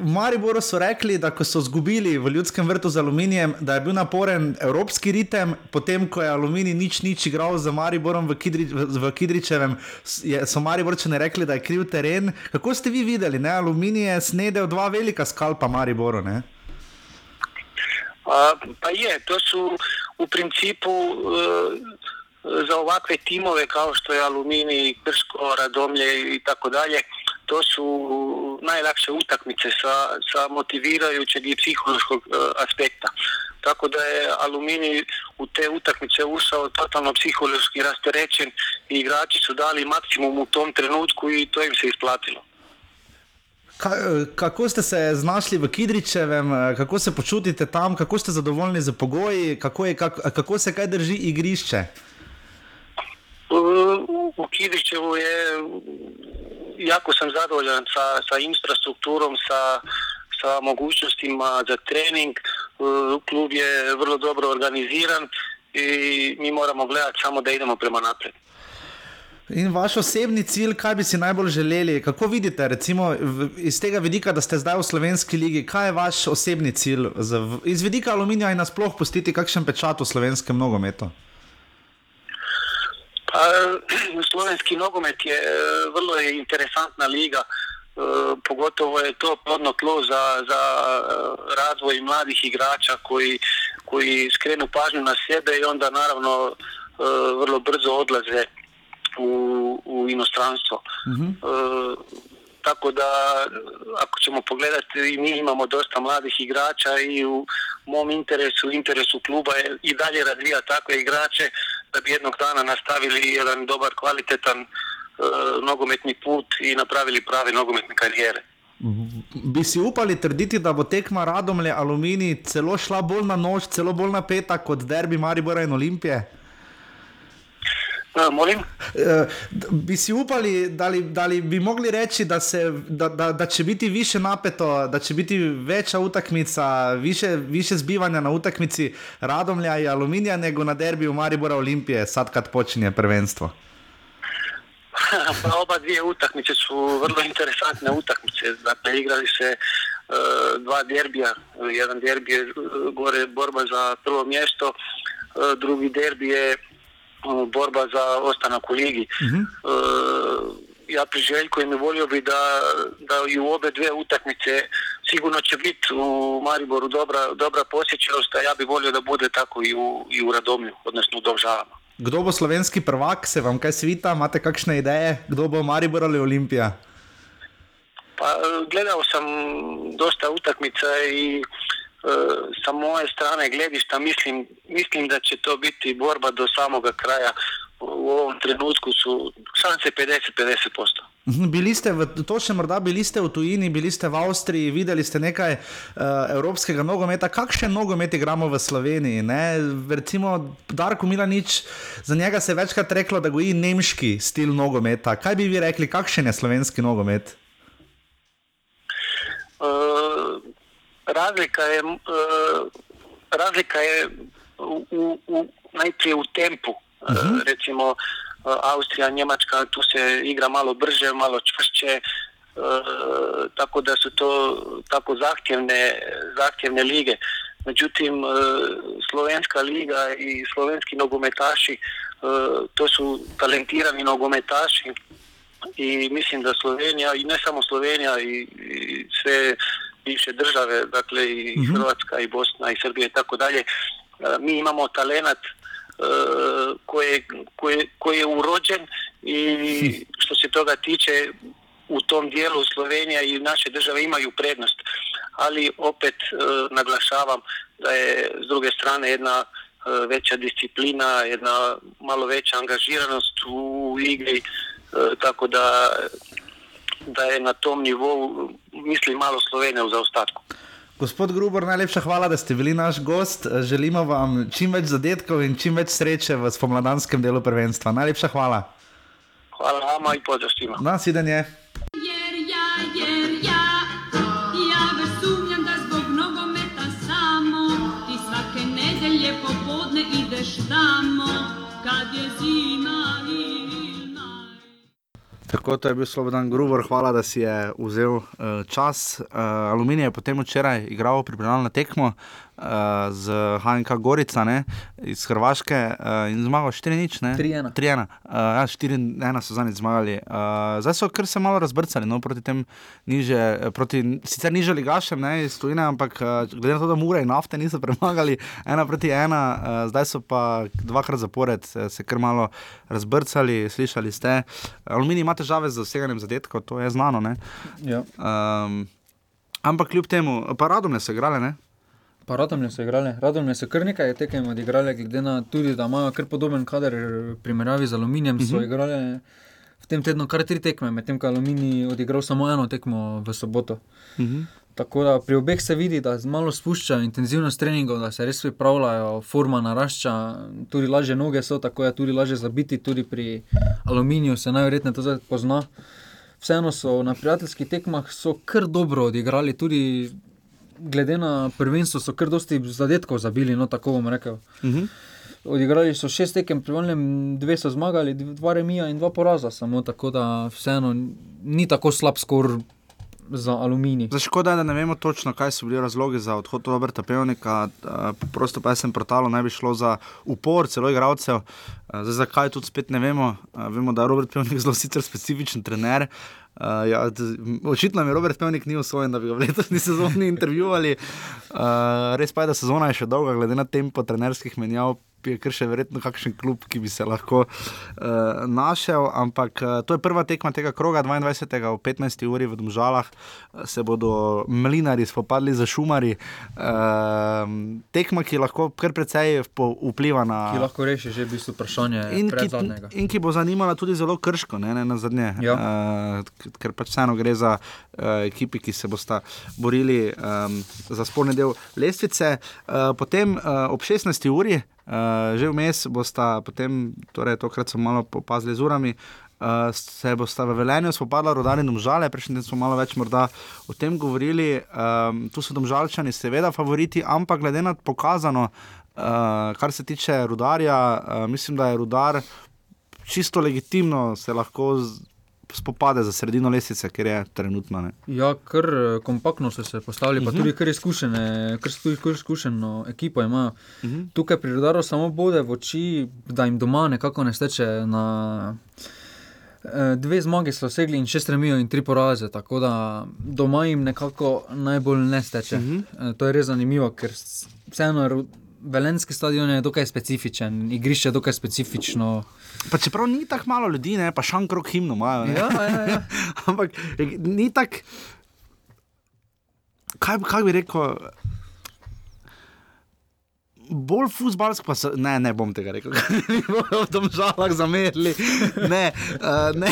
V Mariboru so rekli, da ko so izgubili v ljudskem vrtu z aluminijem, da je bil naporen evropski ritem, potem ko je aluminij nič nič igral z Mariborom v, Kidri, v, v Kidričevem, je, so Mariborčani rekli, da je kriv teren. Kako ste vi videli, ne? aluminij je snedel dva velika skalpa Mariboru? Ne? A, pa je, to su u principu e, za ovakve timove kao što je Aluminij, Krško, Radomlje i tako dalje, to su najlakše utakmice sa, sa motivirajućeg i psihološkog e, aspekta. tako da je Aluminij u te utakmice ušao totalno psihološki rasterećen i igrači su dali maksimum u tom trenutku i to im se isplatilo. Ka, kako ste se znašli v Kidričevem, kako se počutite tam, kako ste zadovoljni z pogoji, kako, je, kako, kako se kaj drži igrišče? U Kidričevu je jako sam zadovoljan sa, sa infrastrukturom, sa, sa mogućnostima za trening. Klub je vrlo dobro organiziran i mi moramo gledati samo da idemo prema naprijed. In vaš osebni cilj, kaj bi si najbolj želeli, kako vidite, recimo iz tega vidika, da ste zdaj v slovenski ligi, kaj je vaš osebni cilj, iz vidika aluminija in nasploh pustiti kakšen pečat v slovenskem nogometu? Pa, slovenski nogomet je vrlo je interesantna liga, pogotovo je to plodno tlo za, za razvoj mladih igrača koji, koji skrenu pažnju na sebe i onda naravno vrlo brzo odlaze u, u inostranstvo. Mhm. E, tako da, ako ćemo pogledati, mi imamo dosta mladih igrača i u mom interesu, interesu kluba je i dalje razvija takve igrače da bi jednog dana nastavili jedan dobar, kvalitetan e, nogometni put i napravili prave nogometne karijere. Bi si upali trditi, da bo tekma Radomlje Aluminij celo šla bolj na nož, celo bolj napeta kot derbi Maribora in Olimpije? Molim? E, bi si upali, da li, da li bi mogli reči, da, se, da, da, da će biti više napeto, da će biti veća utakmica, više, više zbivanja na utakmici Radomlja i Aluminija nego na derbiju Maribora Olimpije sad kad počinje prvenstvo? pa oba dvije utakmice su vrlo interesantne utakmice. Dakle, igrali se uh, dva derbija. Jedan derbi je gore borba za prvo mjesto, uh, drugi derbi je borba za ostanak u ligi. Mhm. E, ja priželjkujem i volio bi da, da i u obe dvije utakmice sigurno će biti u Mariboru dobra, dobra posjećenost, a ja bi volio da bude tako i u, i u Radomlju, odnosno u Dovžavama. Kdo bo slovenski prvak, se vam kaj svita, imate kakšne ideje, kdo bo Maribor ali Olimpija? Pa gledao sam dosta utakmica i sa moje strane gledišta mislim, mislim da će to biti borba do samoga kraja. U ovom trenutku su šanse 50-50%. Bili ste, v, točno morda bili ste v tujini, bili ste v Avstriji, videli ste nekaj uh, evropskega nogometa. Kakšen nogomet igramo v Sloveniji? Ne? Recimo Darko Milanič, za njega se je večkrat reklo, da goji nemški stil nogometa. Kaj bi vi rekli, kakšen je slovenski nogomet? Uh, razlika je, uh, razlika je u, u, najprije u tempu. Uh, recimo uh, Austrija, Njemačka, tu se igra malo brže, malo čvršće, tako da su to tako zahtjevne, zahtjevne lige. Međutim, Slovenska liga i slovenski nogometaši, to su talentirani nogometaši i mislim da Slovenija, i ne samo Slovenija, i, i sve bivše države, dakle i Mhm. Hrvatska i Bosna i Srbija i tako dalje, mi imamo talenat koji, koji, koji je urođen i što se toga tiče u tom dijelu Slovenija i naše države imaju prednost. Ali opet e, naglašavam da je s druge strane jedna e, veća disciplina, jedna malo veća angažiranost u igri, e, tako da da je na tom nivou, mislim, malo Slovenija u zaostatku. Gospod Grubor, najlepša hvala, da ste bili naš gost. Želimo vam čim več zadetkov in čim več sreče v spomladanskem delu prvenstva. Najlepša hvala. Hvala vama i pozdrav. Nasvidenje. Ja, ja, ja već sumnjam da zbog nogometa samo ti svake nedelje popodne ideš tamo kad je zima naj. Tako je bil Slobodan Grubor, hvala, da si je vzel uh, čas. Uh, Aluminij je potem včeraj igral pripravljalno tekmo uh, z HNK Gorica ne, iz Hrvaške uh, in zmagal 4-0. 3:1. 3-1. Uh, ja, 4-1 so zadnjič zmagali. Uh, zdaj so kar se malo razbrcali no, proti tem niže, proti sicer niže ligašem ne, iz Tujine, ampak uh, glede na to, da Mure in nafte niso premagali ena proti ena, uh, zdaj so pa dvakrat zapored eh, se kar malo razbrcali, slišali ste. Aluminij ima težave z doseganjem zadetkov, to je znano. Ne? Ja. Um, ampak kljub temu, pa radom so igrali, ne? Pa Radomlje so igrali. Radomlje so kar nekaj tekem odigrali, glede na tudi, da imajo kar podoben kader v primerjavi z Aluminijem. Uh -huh. So igrali v tem tednu kar tri tekme, medtem ko je Aluminij odigral samo eno tekmo v soboto. Uh -huh. Tako da pri obeh se vidi, da malo spuščajo intenzivnost treningov, da se res pripravljajo, forma narašča, tudi lažje noge so, tako je tudi lažje zabiti, tudi pri Aluminiju se najverjetneje to zdaj pozna. Vseeno so na prijateljskih tekmah kar dobro odigrali, tudi glede na prvenstvo so kar dosti zadetkov zabili, no tako bom rekel. Uh -huh. Odigrali so šest tekem, privoljem, dve so zmagali, dva remija in dva poraza, samo tako da vseeno ni tako slab skor za aluminij. Za škoda, da ne vemo točno, kaj so bili razlogi za odhod Roberta Pevnika. Prosto pa sem protalo, naj bi šlo za upor celo igralcev. Zdaj, zakaj tudi spet ne vemo. Vemo, da je Robert Pevnik zelo sicer specifičen trener. Uh, ja, očitno je Robert Pevnik ni usvojen, da bi ga v letošnji sezoni intervjuvali. Uh, res pa je, da sezona je še dolga, glede na tempo trenerskih menjav je kar še verjetno kakšen klub, ki bi se lahko uh, našel. Ampak uh, to je prva tekma tega kroga, 22. v 15. uri v Domžalah, se bodo mlinari spopadli za šumari. Uh, tekma, ki lahko kar precej vpliva na. Ki lahko reši že v bistvu vprašanje. In ki, in ki bo zanimala tudi zelo krško, ne, ne na zadnje. Ja. Uh, ker pač vseeno gre za uh, ekipi, ki se bosta borili um, za sporni del lestvice. Uh, potem uh, ob 16. uri. Uh, že vmes bosta, potem, torej tokrat so malo popazili z urami, uh, se bosta v Velenju spopadla rodari domžale, prejšnji teden smo malo več morda o tem govorili. Um, tu so domžalčani seveda favoriti, ampak glede na pokazano, uh, kar se tiče rudarja, uh, mislim, da je rudar čisto legitimno se lahko. Z, spopade za sredino lesice, ker je trenutno. Ne. Ja, kar eh, kompaktno so se postavili, pa uh -huh. tudi kar izkušene, kar tudi kar izkušeno ekipo imajo. Uh -huh. Tukaj pri Rudaru samo bode v oči, da jim doma nekako ne steče na. Eh, dve zmage so segli in šest remijo in tri poraze, tako da doma jim nekako najbolj ne steče. Uh -huh. To je res zanimivo, ker vseeno Velenski stadion je dokaj specifičen, igrišče je dokaj specifično. Pa čeprav ni tako malo ljudi, ne? pa šankrok himno imajo. Ja, ja, ja. Ampak ni tako, kaj, kaj bi rekel. Bolj futbalsko, pa se, ne, ne bom tega rekel, da bi v tem žalah zamerili. Ne, uh, ne,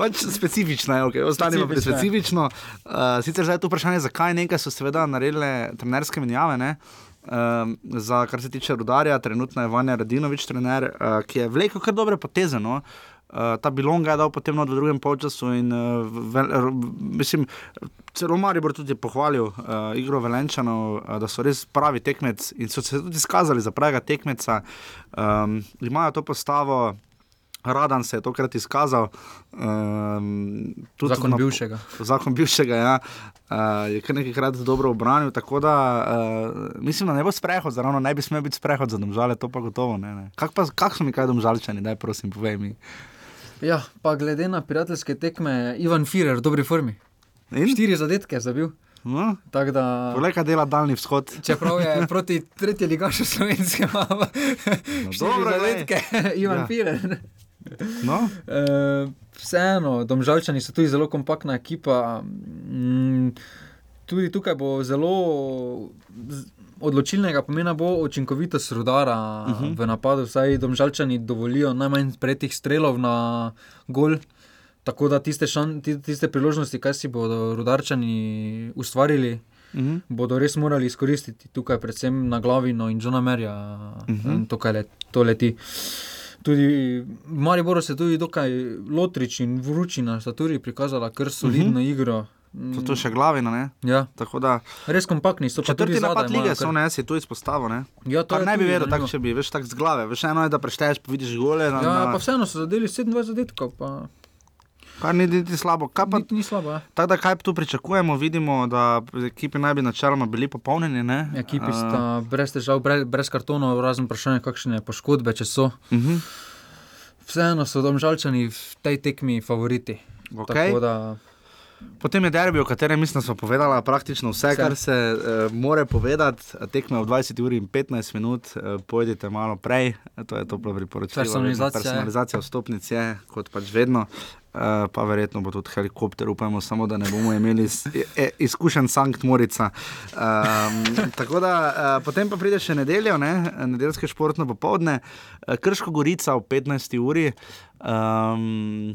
pač specifično je, okay. ostanemo pri specifično. Uh, sicer zdaj je to vprašanje, zakaj nekaj so seveda naredile trenerske menjave. Ne? Um, za kar se tiče rudarja, trenutno je Vanja Radinovič, trener, uh, ki je vlekel kar dobre poteze. No? Uh, ta bilonga je dal potem v drugem polčasu in uh, vel, r, mislim, celo Maribor tudi pohvalil uh, igro Velenčanov, uh, da so res pravi tekmec in so se tudi izkazali za pravega tekmeca. Um, imajo to postavo. Radan se je tokrat izkazal. Um, zakon na, bivšega. Zakon bivšega, ja. Uh, je kar nekajkrat dobro obranil. Tako da uh, mislim, da ne bo sprehod, zelo ne bi smel biti sprehod za domžale, to pa gotovo ne. Kako kak so mi kaj domžalčani, daj prosim, povej mi. Ja, pa glede na prijateljske tekme, Ivan Firer v dobri formi. In? Štiri zadetke je zabil. No, Kolega dela daljni vzhod. Čeprav je proti tretji ligašu slovenskemu, no, zadetke, Ivan ja. Firer. No. Uh, vseeno, domžalčani so tudi zelo kompaktna ekipa. Mm, tudi tukaj bo zelo odločilnega pomena bo učinkovitost rudara uh mhm. -huh. v napadu. Vsaj domžalčani dovolijo najmanj pretih strelov na gol. Tako da tiste, šan, tiste priložnosti, kaj si bodo rudarčani ustvarili, uh mhm. -huh. bodo res morali izkoristiti. Tukaj, predvsem na glavino in Johna Merja, uh mhm. -huh. tukaj le, to leti. Tudi v Mariboru se tudi dokaj lotrič in vročina sta tudi prikazala kar solidno uh mhm. -huh. igro. To, to še glavina, ne? Ja. Da, Res kompaktni so. Četrti napad lige so, ne, si to izpostavil, ne? Ja, to ne bi vedel, tako če bi, veš, tako z glave. Veš, eno je, da prešteješ, pa vidiš gole. Na, ja, na... pa vseeno so zadeli 27 zadetkov, pa... Kar ni niti slabo. Kaj pa, ni slabo ja. tako da kaj tu pričakujemo? Vidimo, da ekipi naj bi načeloma bili popolnjeni. Ne? Ekipi sta uh, brez težav, brez, brez kartonov, razen vprašanja, kakšne poškodbe, če so. Uh mhm. -huh. Vseeno so domžalčani v tej tekmi favoriti. Okay. Da... Potem je derbi, o katerem mislim, smo povedali praktično vse, vse. kar se uh, more povedati. Tekme v 20 uri in 15 minut, uh, pojdite malo prej, to je toplo priporočilo. Personalizacija, Personalizacija vstopnic je, kot pač vedno. Uh, pa verjetno bo tudi helikopter, upajmo samo, da ne bomo imeli s- e, izkušen Sankt Morica. Um, tako da uh, potem pa pride še nedeljo, ne? nedeljske športno popovdne, uh, Krško Gorica ob 15. uri. Um,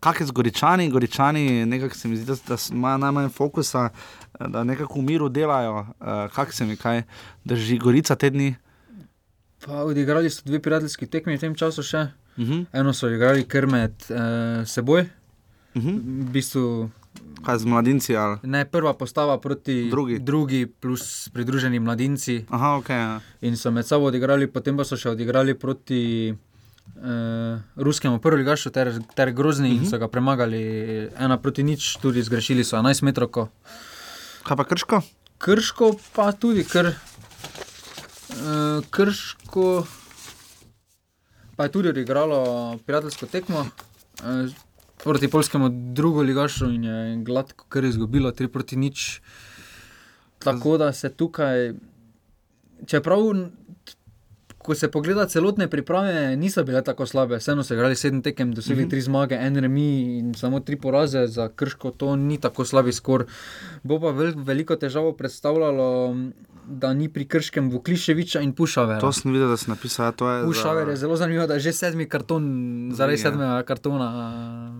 Kaj je z Goričani? Goričani nekako se mi zdi, da, imajo najmanj fokusa, eh, da nekako v miru delajo. Uh, Kaj se mi kaj drži Gorica te dni? Pa odigrali so dve prijateljski tekmi v tem času še. Uh -huh. Eno so igrali kar med uh, seboj, Uh -huh. v bistvu Kaj z mladinci? Ali? ne prva postava proti Drugi. drugi plus pridruženi mladinci. Aha, ok. Ja. In so med sabo odigrali, potem pa so še odigrali proti uh, ruskemu prvoligašu ter, ter grozni uh -huh. in so ga premagali ena proti nič, tudi zgrešili so 11 metrov. Kaj pa krško? Krško pa tudi, ker uh, krško pa je tudi odigralo prijateljsko tekmo. Uh, Proti polskemu drugo ligašu in je gladko kar izgubilo 3 proti nič. Tako da se tukaj, čeprav ko se pogleda celotne priprave, niso bile tako slabe. Vseeno so igrali sedem tekem, dosegli tri zmage, en remi in samo tri poraze za krško, to ni tako slabi skor. Bo pa vel, veliko težavo predstavljalo, da ni pri krškem Vukliševiča in Pušavera. To sem videl, da si napisal. ja, To je Pušaver je zelo zanimivo, da je že sedmi karton, zaradi Ja. sedmega kartona.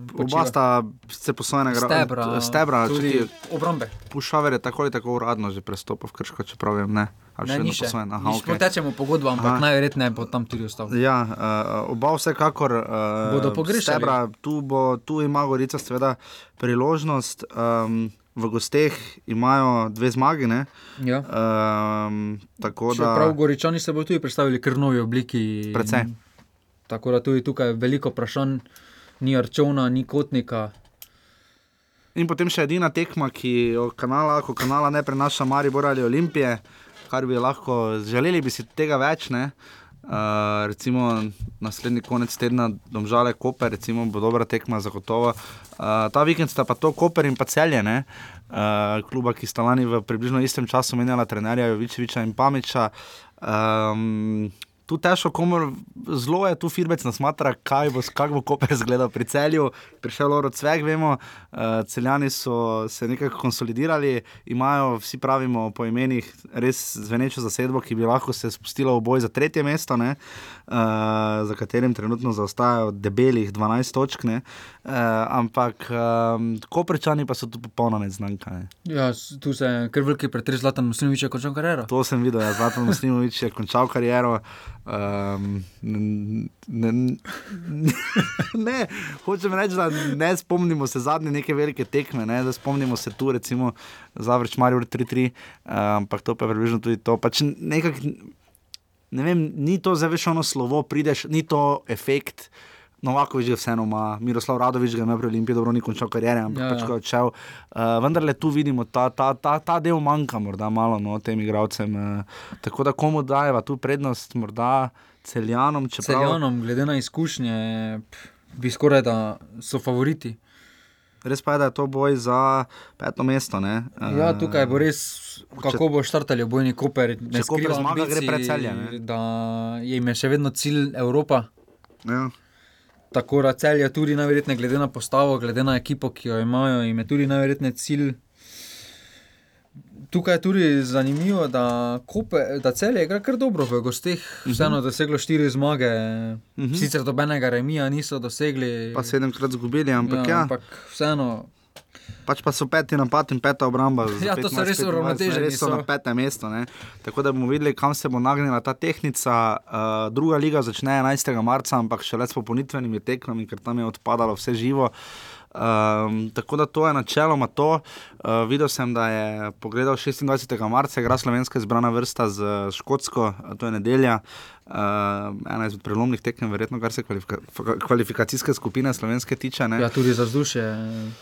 Oba počiva. sta se posojena stebra, stebra če tudi ti- obrambe. Pušaver je tako ali tako uradno že prestopil v krško, čeprav vem, ne. Ne, ni še. posvojen? Aha, okej. Potečemo pogodbo, ampak Aha. najverjetneje bo tam tudi ostal. Ja, uh, oba vsekakor uh, Bodo pogrešali. Stebra, tu, bo, tu ima Gorica seveda priložnost. Um, v gosteh imajo dve zmagi. Ne? Ja. Um, tako da Čeprav Goričani se bodo tudi predstavili kar novi obliki. Precej. Tako da tudi tukaj je veliko vprašanj, ni Arčona, ni Kotnika. In potem še edina tekma, ki jo kanala, ko kanala ne prenaša Maribor ali Olimpije, kar bi lahko želeli, bi si tega več. Ne? Uh, recimo naslednji konec tedna, domžale Koper, recimo bo dobra tekma, zagotovo. Uh, ta vikend sta pa to Koper in pa celje, ne? uh, kluba, ki sta lani v približno istem času menjala trenerja Jovičeviča in Pamiča. Um, tu težko, komu zelo je tu firmec nasmatra, kaj bo, kak bo Koper izgledal pri celju. Prišel Loro Cvek, vemo, uh, celjani so se nekako konsolidirali, imajo, vsi pravimo po imenih, res zvenečo zasedbo, ki bi lahko se spustila v boj za tretje mesto, ne, uh, za katerim trenutno zaostajajo debelih 12 točk. Ne, uh, ampak um, Koprčani pa so tu popolnoma neznanka. Ne. Ja, tu se je kar veliki pretres Zlatan Muslimovič je končal kariero. To sem videl, ja, Zlatan Muslimovič je končal kariero. Um, ne, ne, ne, hočem reči, da ne spomnimo se zadnje neke velike tekme, ne, da spomnimo se tu, recimo, Zavrč Marijo 3-3, um, ampak to pa je približno tudi to. Pač nekak, ne vem, ni to zdaj veš ono slovo, prideš, ni to efekt. Novakovič je vseeno ima, Miroslav Radovič ga ima pri Olimpiji, dobro ni končal karijere, ampak Ja, ja, ja. pač ko je odšel. Uh, vendar le tu vidimo, ta, ta, ta, ta del manjka, morda malo no, tem igravcem. Uh, tako da komu dajeva tu prednost, morda celjanom, čeprav Celjanom, glede na izkušnje, bi skoraj da so favoriti. res pa je, da je to boj za peto mesto. Ne? Uh, Ja, tukaj bo res, kako bo štartali obojni Koper. Če Koper zmaga, gre ambicij, pred Celje, ne? Da jim je še vedno cilj Evropa. Ja. Tako da cel je tudi najverjetneje, glede na postavo, glede na ekipo, ki jo imajo, jim je tudi najverjetneje cilj. Tukaj je tudi zanimivo, da, Kope, da cel je igra kar dobro v gosteh, vseeno Mhm. doseglo štiri zmage, uh -huh. sicer dobenega remija niso dosegli. Pa sedemkrat zgubili, ampak ja, ja. ampak vseeno. Pač pa so peti napad in peta obramba. Ja, to so 15, res 25, uravnoteženi, Res so so. na petem mestu. Ne? Tako da bomo videli, kam se bo nagnila ta tehnika. Uh, druga liga začne 11. marca, ampak šele s popolnitvenimi tekmami, ker tam je odpadalo vse živo. Um, tako da to je načeloma to. Uh, videl sem, da je pogledal 26. marca, igra slovenska izbrana vrsta z Škotsko, uh, to je nedelja. Uh, ena izmed prelomnih tekem, verjetno, kar se kvalifika kvalifikacijske skupine slovenske tiče. Ne? Ja, tudi za vzdušje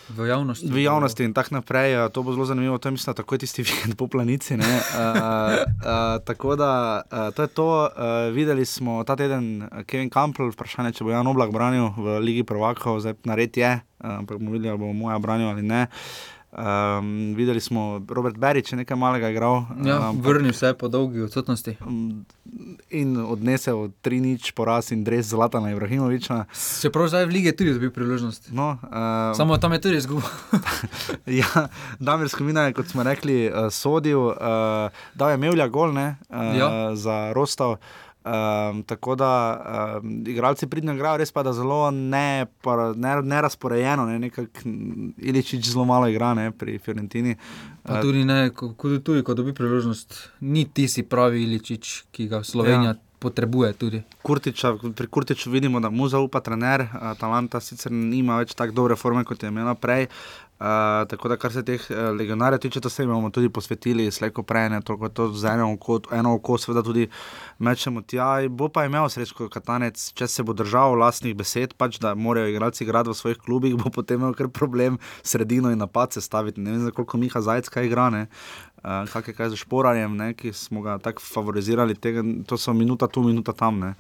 v javnosti. v javnosti in tako naprej. eh, To bo zelo zanimivo, to je mislim, da takoj tisti vikend po planici. Uh, uh, tako da uh, to je to. Uh, videli smo ta teden Kevin Campbell, vprašanje, če bo Jan Oblak branil v Ligi Prvakov, zdaj nared je, uh, ampak bomo videli, ali bo moja branil ali ne. Um, videli smo, Robert Berič je nekaj malega igral. Ja, ampak- vrnil se je po dolgi odsotnosti. in odnesel tri nič poraz in res Zlatana Ibrahimoviča. Čeprav zdaj v lige tudi dobil priložnost. No, uh, Samo tam je tudi izgubil. ja, Damir Skomina je, kot smo rekli, uh, sodil, uh, dal je Mevlja gol ne, uh, Ja. za Rostov. Um, tako da um, igralci pridno igrajo, res pa da zelo ne, pa, ne, nerazporejeno, ne, nekako mm, Iličič zelo malo igra ne, pri Fiorentini. Pa tudi, ne, ko, ko, tudi ko dobi priložnost, ni tisti pravi Iličič, ki ga Slovenija ja. Potrebuje. Tudi. Kurtiča, pri Kurtiču vidimo, da mu zaupa trener, uh, Talanta sicer nima več tako dobre forme, kot je imela prej. Uh, tako da, kar se teh uh, legionarjev tiče, to se jim bomo tudi posvetili, slejko prej, ne toliko to z eno oko, eno oko seveda tudi mečemo tja. Bo pa imel srečko Katanec, če se bo držal vlastnih besed, pač da morajo igralci igrati v svojih klubih, bo potem imel kar problem sredino in napad se staviti. Ne vem, za koliko Miha Zajcka igra, ne. Uh, kaj je kaj za šporarjem, ne, ki smo ga tako favorizirali, tega, to so minuta tu, minuta tam. Ne.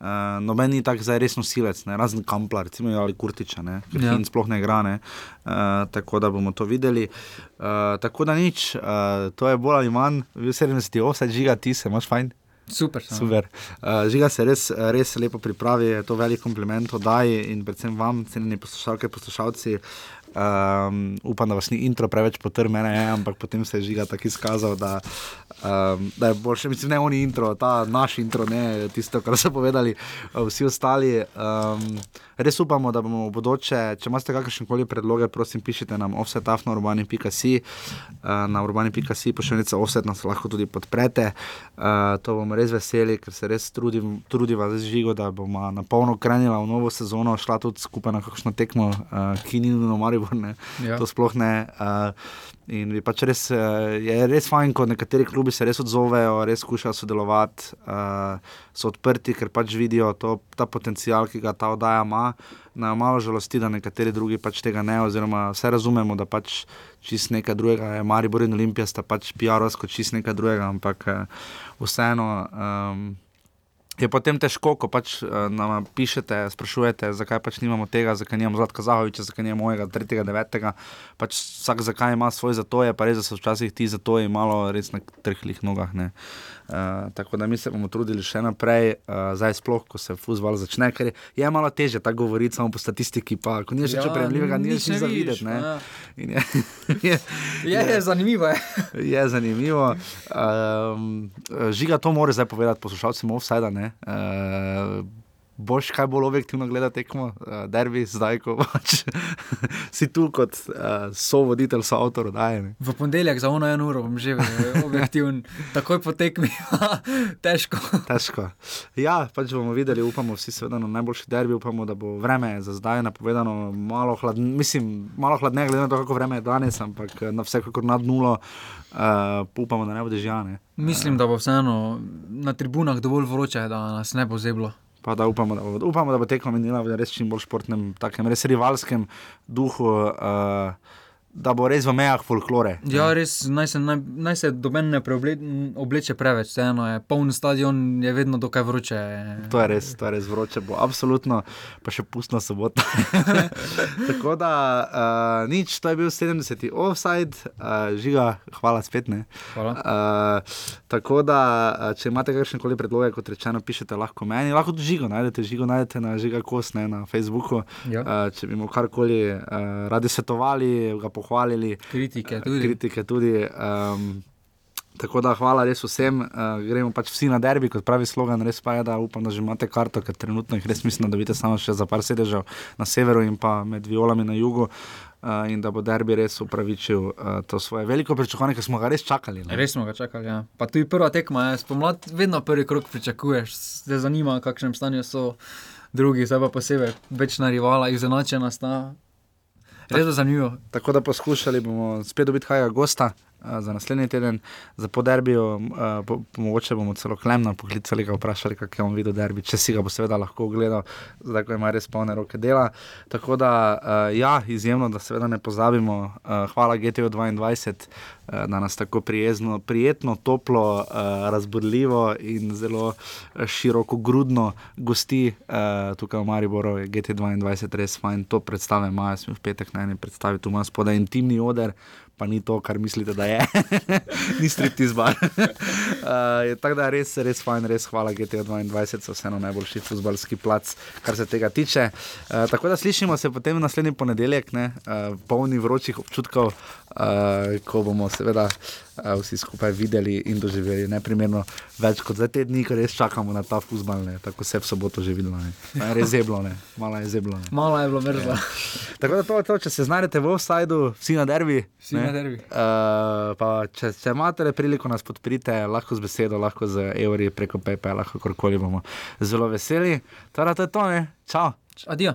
Uh, noben ni tako zdaj res nosilec, ne, razen Kampla, recimo ali Kurtiča, ne, ker Ja. sploh ne igra. Ne. Uh, tako da bomo to videli. Uh, tako da nič, uh, to je bolj ali manj, vi 70, 80, žiga ti se, imaš fajn. Super. Super. Uh, žiga se res, res lepo pripravi, je to velik kompliment oddaji in predvsem vam, cenjeni poslušalke, poslušalci. Um, upam, da vas ni intro preveč potrl, mene je, ampak potem se je žiga tako izkazal, da, um, da je boljše. Mislim, ne oni intro, ta naš intro, ne tisto, kar so povedali vsi ostali. Um, res upamo, da bomo v bodoče, če imate kakršne koli predloge, prosim, pišite nam offsetaf na urbani.si, na urbani.si, pošiljnica offset nas lahko tudi podprete. Uh, to bomo res veseli, ker se res trudim, trudiva z žigo, da bomo na polno krenila v novo sezono, šla tudi skupaj na kakšno tekmo, uh, ki ni nujno Maribor, ne. Ja. To sploh ne. In bi pač res, je res fajn, ko nekateri klubi se res odzovejo, res skušajo sodelovati, so odprti, ker pač vidijo to, ta potencial, ki ga ta oddaja ima. Na malo žalosti, da nekateri drugi pač tega ne, oziroma vse razumemo, da pač čist nekaj drugega je. Maribor in Olimpija sta pač PR-ovsko čist nekaj drugega, ampak uh, vseeno. Um, Je potem težko, ko pač uh, nam pišete, sprašujete, zakaj pač nimamo tega, zakaj nimamo Zlatka Zahoviča, zakaj nimamo mojega, tretjega, devetega. Pač vsak zakaj ima svoj zato, je pa res, da so včasih ti zato je malo res na trhlih nogah. Ne. Uh, tako da mi se bomo trudili še naprej, uh, zdaj sploh, ko se fuzbol začne, ker je, je malo teže tako govoriti samo po statistiki, pa ko ni več Ja, prejemljivega, ni nič več ne nič za vidiš, videti. ne. ja. In Je, je, Je, je zanimivo. Je. je zanimivo. Um, žiga to mora zdaj povedati poslušalcem offside. Uh, boš kaj bolj objektivno gledal tekmo, uh, derbi zdaj, ko pač si tu kot uh, sovoditelj, soavtor oddaje. V ponedeljek za ono eno uro bom že eh, objektiven, takoj po tekmi, težko. Težko. Ja, pač bomo videli, upamo vsi, seveda na najboljši derbi, upamo, da bo vreme za zdaj napovedano malo hladneje, mislim, malo hladneje, glede na to, kako vreme je danes, ampak na vsekakor nad nulo, uh, upamo, da ne bo dežjane. Mislim, da bo vseeno na tribunah dovolj vroče, da nas ne bo zeblo. Pa da upamo, da bo, upamo, da bo tekma minila v res čim bolj športnem, takem res rivalskem duhu, uh, da bo res v mejah folklore. Ja, res, naj se, naj, naj se doben ne preobleče preveč, vseeno je poln stadion, je vedno dokaj vroče. To je res, to je res vroče, bo absolutno, pa še pustna sobota. Tako da uh, nič, to je bil 70. offside, uh, žiga, hvala spet. Ne. Hvala. Uh, tako da, če imate kakšne koli predloge, kot rečeno, pišete lahko meni, lahko tudi žigo najdete, žigo najdete na žiga kos, ne na Facebooku. Ja. Uh, če bi mu karkoli uh, radi svetovali, ga pohvalili. Kritike tudi. Kritike tudi. Um, Tako da hvala res vsem, uh, gremo pač vsi na derbi, kot pravi slogan, res pa je, da upam, da že imate karto, ker trenutno jih res mislim, da dobite samo še za par sedežev na severu in pa med violami na jugu. Uh, in da bo derbi res upravičil uh, to svoje veliko pričakovanje, ker smo ga res čakali. Ne? Res smo ga čakali. Ja. Pa tudi prva tekma je spomlad, vedno prvi krok pričakuješ, te zanima, v kakšnem stanju so drugi, zdaj pa posebej večna rivala, izenačena sta. Res je zanimivo. Tako da poskušali bomo spet dobiti kaj gosta. Uh, za naslednji teden, za poderbijo, uh, po, mogoče bomo celo klemno poklicali, ga vprašali, kako je on videl derbi, če si ga bo seveda lahko ogledal, zdaj ko ima res polne roke dela. Tako da, uh, ja, izjemno, da seveda ne pozabimo, uh, hvala GTO 22. Da nas tako prijezno, prijetno, toplo, uh, razburljivo in zelo široko grudno gosti uh, tukaj v Mariboru, GT22, res fajn, to predstave imajo, smo v petek na eni predstavi, tu imaš spodaj intimni oder, pa ni to, kar mislite, da je. ni stripti zbar. uh, tako da res, res fajn, res hvala GT22, so vseeno najboljši futbalski plac, kar se tega tiče. Uh, tako da slišimo se potem naslednji ponedeljek, ne, uh, polni vročih občutkov, uh, ko bomo seveda uh, vsi skupaj videli in doživeli neprimerno več kot za te dni, ker res čakamo na ta futbal, tako se v soboto že videlo. Res je bilo, ne. malo je zeblo. Ne. Malo je bilo mrzlo. Ja. Tako da to je to, če se znajdete v offsajdu, vsi na derbi. Vsi na derbi. Uh, če, če imate priliko nas podprite, lahko z besedo, lahko z evri preko PayPal, lahko kakorkoli bomo zelo veseli. Torej, to je to, ne. Čau. Adijo.